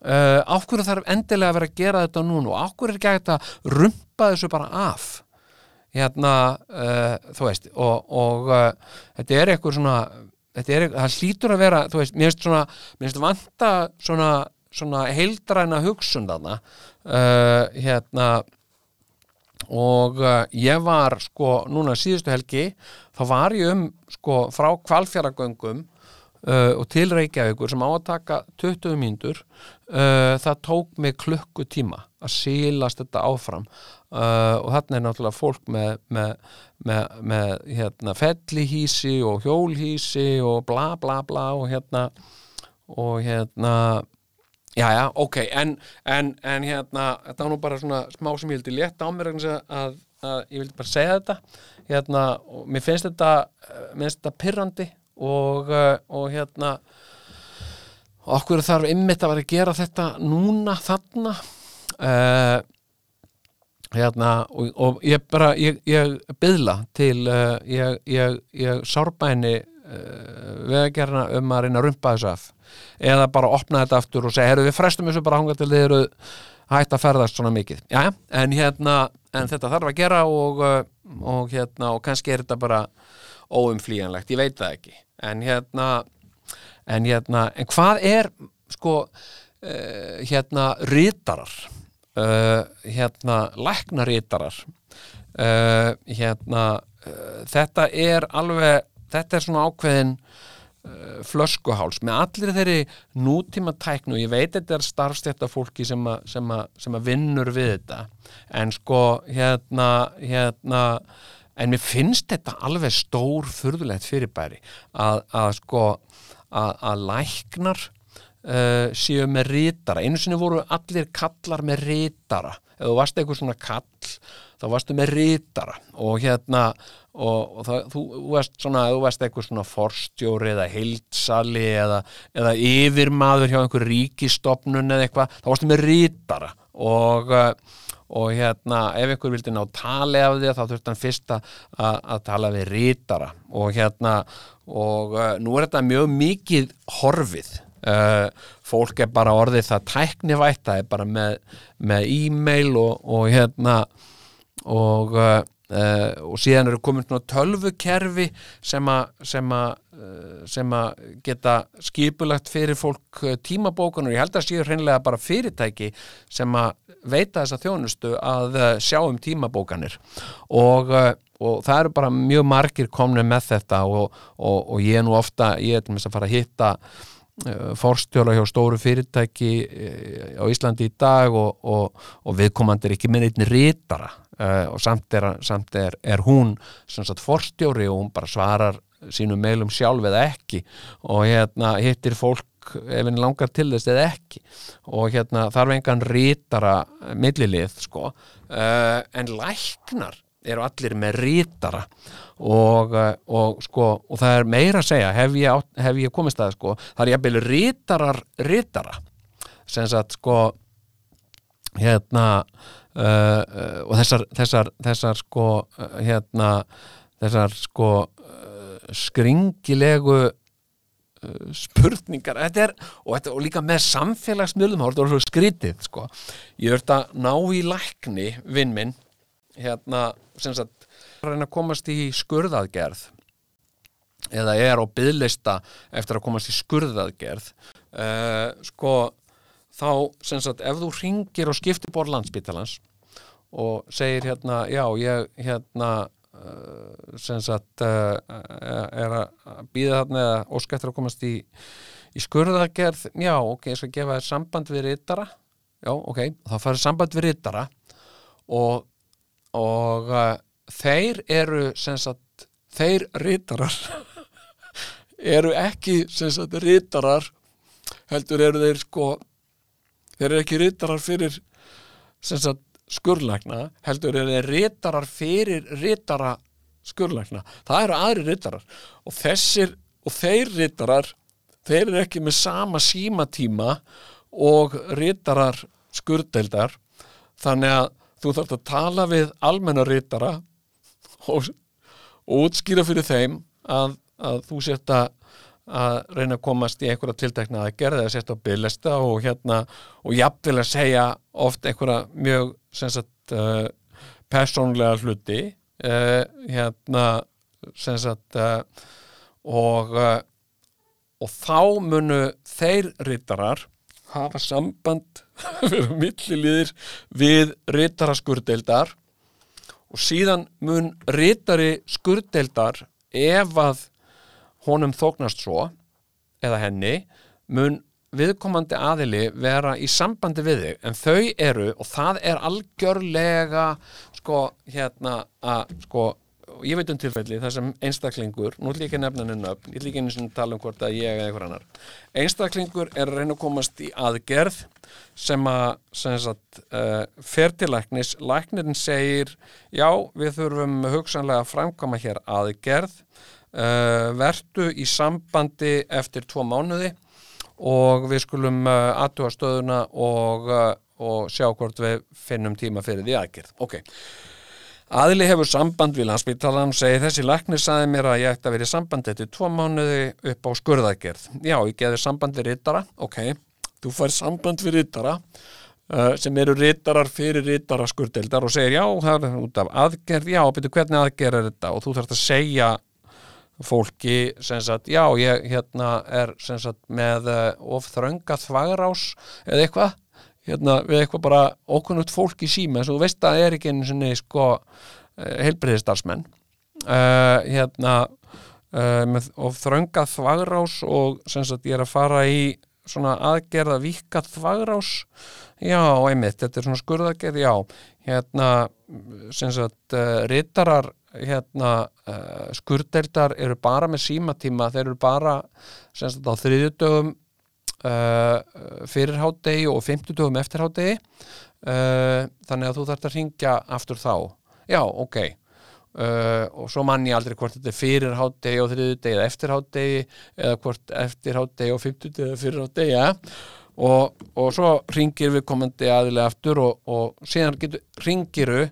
uh, ákveður þarf endilega að vera að gera þetta núna? Og ákveður er ekki að rumpa þessu bara af? Hérna, uh, þú veist og, og uh, þetta er eitthvað svona þetta er, það hlýtur að vera þú veist, mér finnst svona, mér finnst vanta svona, svona heildræna hugsun þarna. Hérna og ég var sko núna síðustu helgi þá var ég um sko frá kvalfjaragöngum uh, og til Reykjavíkur sem á að taka 20 mínútur uh, það tók mig klukkutíma að sílast þetta áfram. Uh, og þarna er náttúrulega fólk með, með, með, með hérna, fellihísi og hjólhísi og bla bla bla og hérna og hérna Já, já, ok, en, en, en hérna, þetta var nú bara svona smá sem ég vildi létta á mér að, að, ég vildi bara segja þetta. Hérna, og mér finnst þetta mér finnst þetta pirrandi og, eh, og hérna okkur þarf ymmit að vera að gera þetta núna, þarna. Uh, hérna og, og ég bara, ég, ég byðla til, uh, ég, ég, ég sárbæni uh, vegagerna um að reyna að rumpa þessu af. Eða bara opna þetta aftur og segja, herru við frestum þessu bara hanga til þið eru hægt að ferðast svona mikið. Já, en hérna, en þetta þarf að gera og, og hérna og kannski er þetta bara óumflýjanlegt. Ég veit það ekki, en hérna en hérna, en hvað er sko uh, hérna rítarar uh, hérna læknarítarar uh, hérna uh, þetta er alveg þetta er svona ákveðin uh, flöskuháls með allir þeirri nútíma tæknu, ég veit þetta er starfstætta fólki sem að vinnur við þetta. En sko hérna, hérna en mér finnst þetta alveg stór furðulegt fyrirbæri að, að sko að, að læknar uh, séu með rítara einu sinni voru allir kallar með rítara ef þú varst eitthvað svona kall þá varstu með rítara og hérna og, og það, þú, varst svona þú varst eitthvað svona forstjóri eða heildsali eða, eða yfirmaður hjá einhver ríkistofnun eða eitthvað, þá varstu með rítara og uh, og hérna ef einhver vildi ná tali af því þá þurfti hann fyrst að, tala við rítara og hérna og uh, nú er þetta mjög mikið horfið. Uh, fólk er bara orðið það tæknivætt, það er bara með, með e-mail og, og hérna og uh, og síðan eru komin tölvukerfi sem að geta skipulagt fyrir fólk uh, tímabókunar ég held að séu hreinlega bara fyrirtæki sem að veita þessa þjónustu að sjá um tímabókanir. Og, og það eru bara mjög margir komni með þetta og, og, og ég er nú ofta, ég er til að fara að hitta forstjóla hjá stóru fyrirtæki á Íslandi í dag og viðkomandi er ekki með einni rítara og samt er, samt er, er hún sagt, forstjóri og hún bara svarar sínum meilum sjálf eða ekki. Og hérna hittir fólk ef henni langar til þess eða ekki. Og hérna þarf engan rítara millilið sko. Uh, en læknar eru allir með rítara og, uh, og sko og það er meira að segja hef ég, hef ég komist að sko það er jafnvel rítarar rítara sem sagt sko hérna Uh, uh, og þessar, þessar, þessar sko hérna þessar sko skringilegu spurningar þetta er, og, þetta, og líka með samfélagsmiðlum þá er þetta svo skrítið sko. ég verður að ná í lækni vinn minn hérna, sem sagt reyna að komast í skurðaðgerð eða er á byðlista eftir að komast í skurðaðgerð uh, sko þá sem sagt ef þú ringir og skiptir bor landsbítalans og segir hérna já ég hérna sem sagt uh, er að býða þarna eða óska eftir að komast í, í skurðaðgerð. Já ok, ég skal gefa þér samband við rittara já ok, þá farið samband við rittara og, og uh, þeir eru sem sagt þeir rittarar eru ekki sem sagt rittarar heldur eru þeir sko þeir eru ekki rittarar fyrir sem sagt skurlækna heldur eru þeir rittarar fyrir rittara skurlækna það eru aðri rittarar og þessir og þeir rittarar þeir eru ekki með sama símatíma og rittarar skurdeildar þannig að þú þarft að tala við almenna rittara og, og útskýra fyrir þeim að, að þú sért að reyna að komast í einhverja tiltekna að gerða eða setja á bygglista og hérna og jafnvel að segja oft einhverja mjög sagt, uh, persónlega hluti uh, hérna sagt, uh, og og þá munu þeir rittarar hafa samband fyrir milliliðir við rittara skurdeildar og síðan mun rittari skurdeildar ef að honum þóknast svo eða henni mun viðkomandi aðili vera í sambandi við þig. En þau eru og það er algjörlega sko hérna að sko ég veit um tilfelli þar sem einstaklingur nú er líka nefnan en upp, ég líka einu sem tala um hvort að ég eða einhver annar. Einstaklingur er að reyna að komast í aðgerð sem að sem sagt, uh, fer til læknis. Læknirinn segir já við þurfum hugsanlega að framkama hér aðgerð uh, vertu í sambandi eftir tvo mánuði og við skulum uh, eh, aðtúa stöðuna og, uh, og sjá hvort við finnum tíma fyrir því aðgerð. Ok, aðli hefur samband við landsbyttalan, segi þessi laknir saði mér að ég ætti að vera í sambandi eftir tvo mánuði upp á skurðaðgerð. Já, ég geði samband við rittara, ok, þú fær samband við rittara sem eru rittarar fyrir rittara skurdeldar og segir já, það er út af aðgerð, já, betur hvernig aðgerð er þetta? Og þú þarfst að segja fólki sem sagt, já ég hérna er sem sagt með uh, of þrönga þvagrás eða eitthvað hérna við eitthvað bara okkunnult fólk í síma eins og þú veist að það er ekki einu svona sko uh, eh, heilbreyðistarsmenn uh, eh, hérna með of þrönga þvagrás og sem sagt ég er að fara í svona aðgerða vika þvagrás. Já, einmitt, þetta er svona skurðagerð, já. Hérna sem sagt rittarar hérna uh, skurdeldar eru bara með símatíma, þeir eru bara semst á þriðjudögum uh, fyrir hátdegi og fymtudögum eftir hátdegi uh, þannig að þú þarfst að ringja aftur þá, já, ok. Og svo mann ég aldrei hvort þetta er fyrir hátdegi og þriðjudegi eða eftir hátdegi eða hvort eftir hátdegi og fymtudögi eða fyrir hátdegi, já og, og svo ringir við komandi aðilega aftur og, og síðan ringiru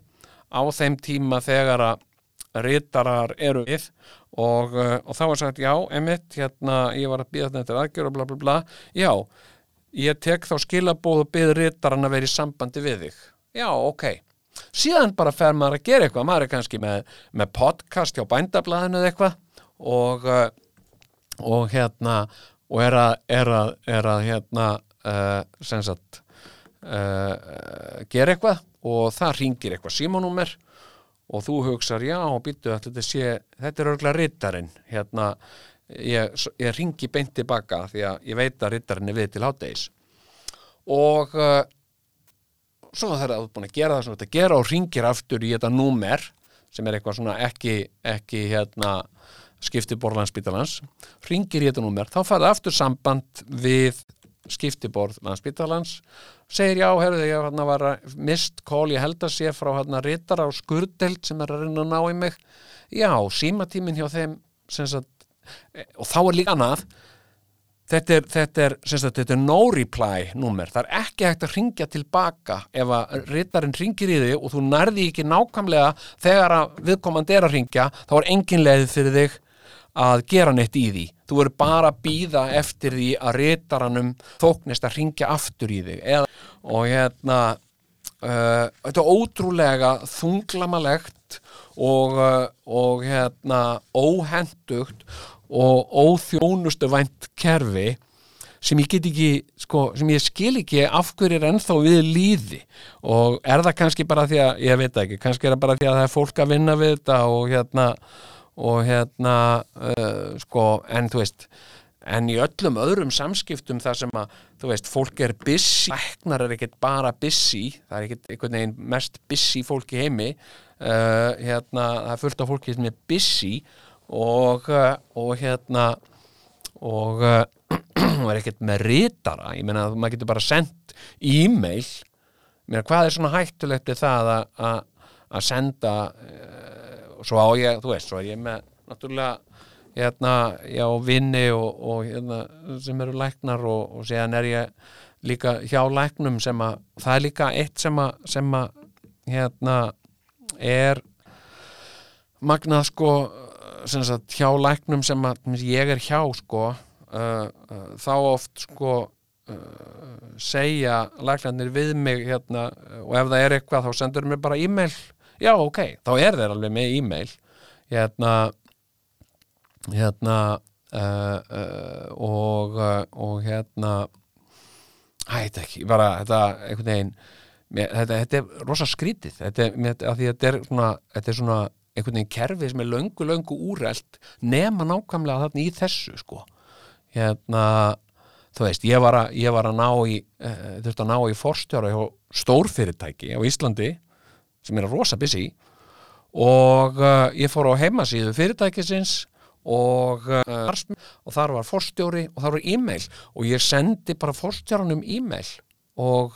á þeim tíma þegar að rittarar eru við og, uh, og þá var sagt já, emitt, hérna ég var að býða þetta eftir aðgjör og bla bla bla. Já, ég tek þá skilabóð og byð rittaran að vera í sambandi við þig. Já, ok. Síðan bara fer maður að gera eitthvað. Maður er kannski með, með podcast hjá bændablaðinu eða eitthvað og, uh, og hérna og er að, er að, er að hérna uh, sem sagt gera eitthvað og það ringir eitthvað símanúmer og þú hugsar, já, býttu þetta sé, þetta er örgulega rittarinn hérna, ég, ég ringi beint tilbaka því að ég veit að rittarinn er við til háttegis og uh, svo þegar þú er búin að gera það sem þetta gera og ringir aftur í þetta númer sem er eitthvað svona ekki, ekki hérna skiptiborðlandsbytalans, ringir í þetta númer þá farið aftur samband við skiptiborð landsbytalans segir já, herruðu, ég hérna, var mist kól, ég held að sé frá hérna rittar á skurdelt sem er að reyna að ná í mig. Já, símatímin hjá þeim sagt, e, og þá er líka annað. Þetta er, þetta er, sagt, þetta er no reply númer, það er ekki hægt að ringja tilbaka ef að rittarinn ringir í þig og þú nærði ekki nákvæmlega þegar að viðkomandi er að ringja þá er engin leið fyrir þig að gera neitt í því þú verður bara að býða eftir því að ritaranum þóknist að ringja aftur í þig Eða, og hérna uh, þetta er ótrúlega þunglamalegt og, uh, og hérna óhendugt og óþjónustu vænt kerfi sem ég get ekki, sko, sem ég skil ekki af hverju er ennþá við líði og er það kannski bara því að ég veit ekki, kannski er það bara því að það er fólk að vinna við þetta og hérna og hérna uh, sko, en þú veist en í öllum öðrum samskiptum þar sem að, þú veist, fólk er busy læknar er ekkert bara busy það er ekkert einhvern veginn mest busy fólk í heimi uh, hérna, það er fullt af fólki sem er busy og, uh, og hérna og uh, og er ekkert með ritara. Ég meina að maður getur bara sendt e-mail. Ég meina hvað er svona hættulegt við það að, að, að senda uh, svo á ég, þú veist, svo er ég með náttúrulega hérna, já, vinni og, og hérna, sem eru læknar og, og síðan er ég líka hjá læknum sem að það er líka eitt sem að, sem að hérna er magnað sko sem sagt, hjá læknum sem að ég er hjá sko uh, uh, þá oft sko uh, segja læknarnir við mig hérna og ef það er eitthvað þá sendur mér bara e-mail já ok, þá er þeir alveg með e-mail. Hérna hérna uh, uh, og, uh, og hérna hætti ekki, bara þetta einhvern veginn mér, þetta, þetta er rosa skrítið. Þetta mér, þetta er svona, þetta er svona einhvern veginn kerfi sem er löngu, löngu úrelt nema nákvæmlega þarna í þessu sko. Hérna þú veist, ég var að, ég var að ná í uh, þurfti að ná í forstjóra hjá stórfyrirtæki á Íslandi sem er að rosa busy og uh, ég fór á heimasíðu fyrirtækisins og, uh, og þar var forstjóri og þar var e-mail. Og ég sendi bara forstjóranum e-mail. Og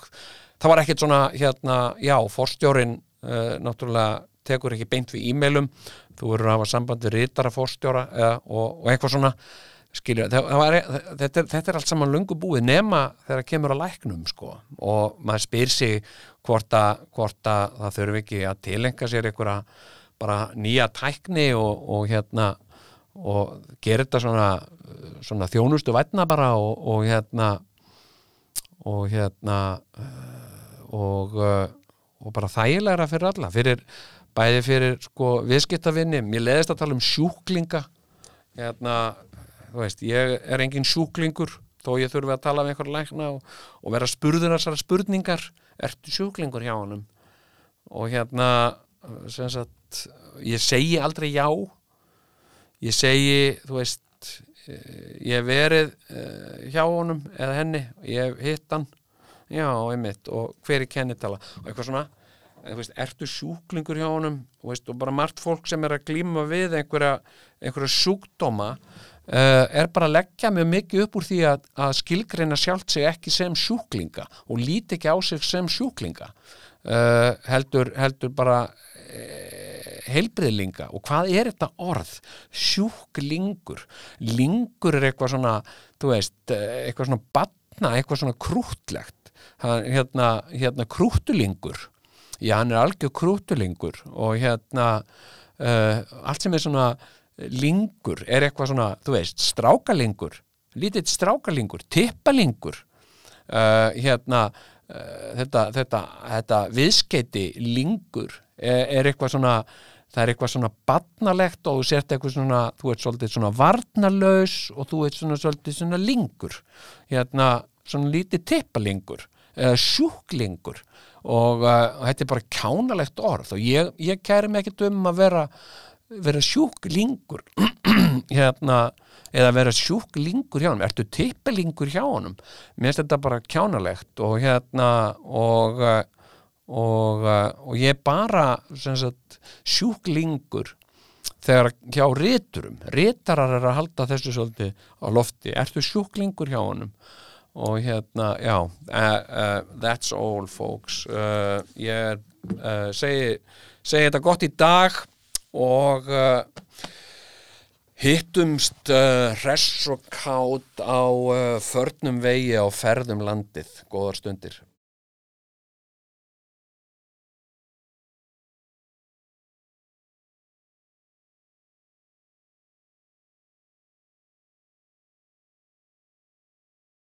það var ekkert svona hérna, já, forstjórin uh, náttúrulega tekur ekki beint við e-mailum. Þú verður að hafa sambandi rítara forstjóra uh, og, og eitthvað svona það var, þetta, er, þetta er allt saman lungu búið nema þegar það kemur að læknum sko. Og maður spyr sig hvort að, hvort að það þurfi ekki að tilenga sér einhverja bara nýja tækni og, og hérna og gera þetta svona, svona þjónustu vætna bara og, og hérna og hérna og, og bara þægilegra fyrir alla fyrir, bæði fyrir sko viðskiptavinni, mér leðist að tala um sjúklinga. Hérna, þú veist, ég er engin sjúklingur þó ég þurfi að tala með einhver lækna og, og vera spurður þessar spurningar. Ertu sjúklingur hjá honum? Og hérna sagt, ég segi aldrei já. Ég segi, þú veist ég hef verið uh, hjá honum eða henni, ég hitt hann. Já, einmitt, og hver er kennitala? Og eitthvað svona en, veist, ertu sjúklingur hjá honum? Veist, og bara margt fólk sem er að glíma við einhverja, einhverja sjúkdóma er bara að leggja mjög mikið upp úr því að, að skilgreina sjálft sig ekki sem sjúklinga og líti ekki á sig sem sjúklinga. Uh, heldur, heldur bara heilbriðlinga og hvað er þetta orð? Sjúklingur. Lingur er eitthvað svona þú veist, eitthvað svona batna, eitthvað svona krútlegt hérna, hérna krútulingur já, hann er algjör krútulingur og hérna uh, allt sem er svona lingur er eitthvað svona, þú veist, strákalingur lítið strákalingur, tippalingur uh, hérna uh, þetta, þetta, þetta viðskeiti lingur er, er eitthvað svona það er eitthvað svona badnalegt og þú sért eitthvað svona, þú ert svolítið svona varnalaus og þú ert svona svolítið svona lingur, hérna svona lítið tippalingur eða sjúklingur og, uh, og þetta er bara kjánalegt orð og ég, ég kæri mig ekkert um að vera vera sjúklingur hérna, eða vera sjúklingur hjá honum, ertu tippalingur hjá honum? Mér finnst þetta bara kjánalegt og hérna og og, og ég bara sagt, sjúklingur þegar hjá ríturum rítarar er að halda þessu svolítið á lofti, ertu sjúklingur hjá honum? Og hérna já, uh, uh, that's all folks. Uh, ég segi, segi þetta gott í dag og hittumst hress og kátt á förnum vegi á ferðum landið, góðar stundir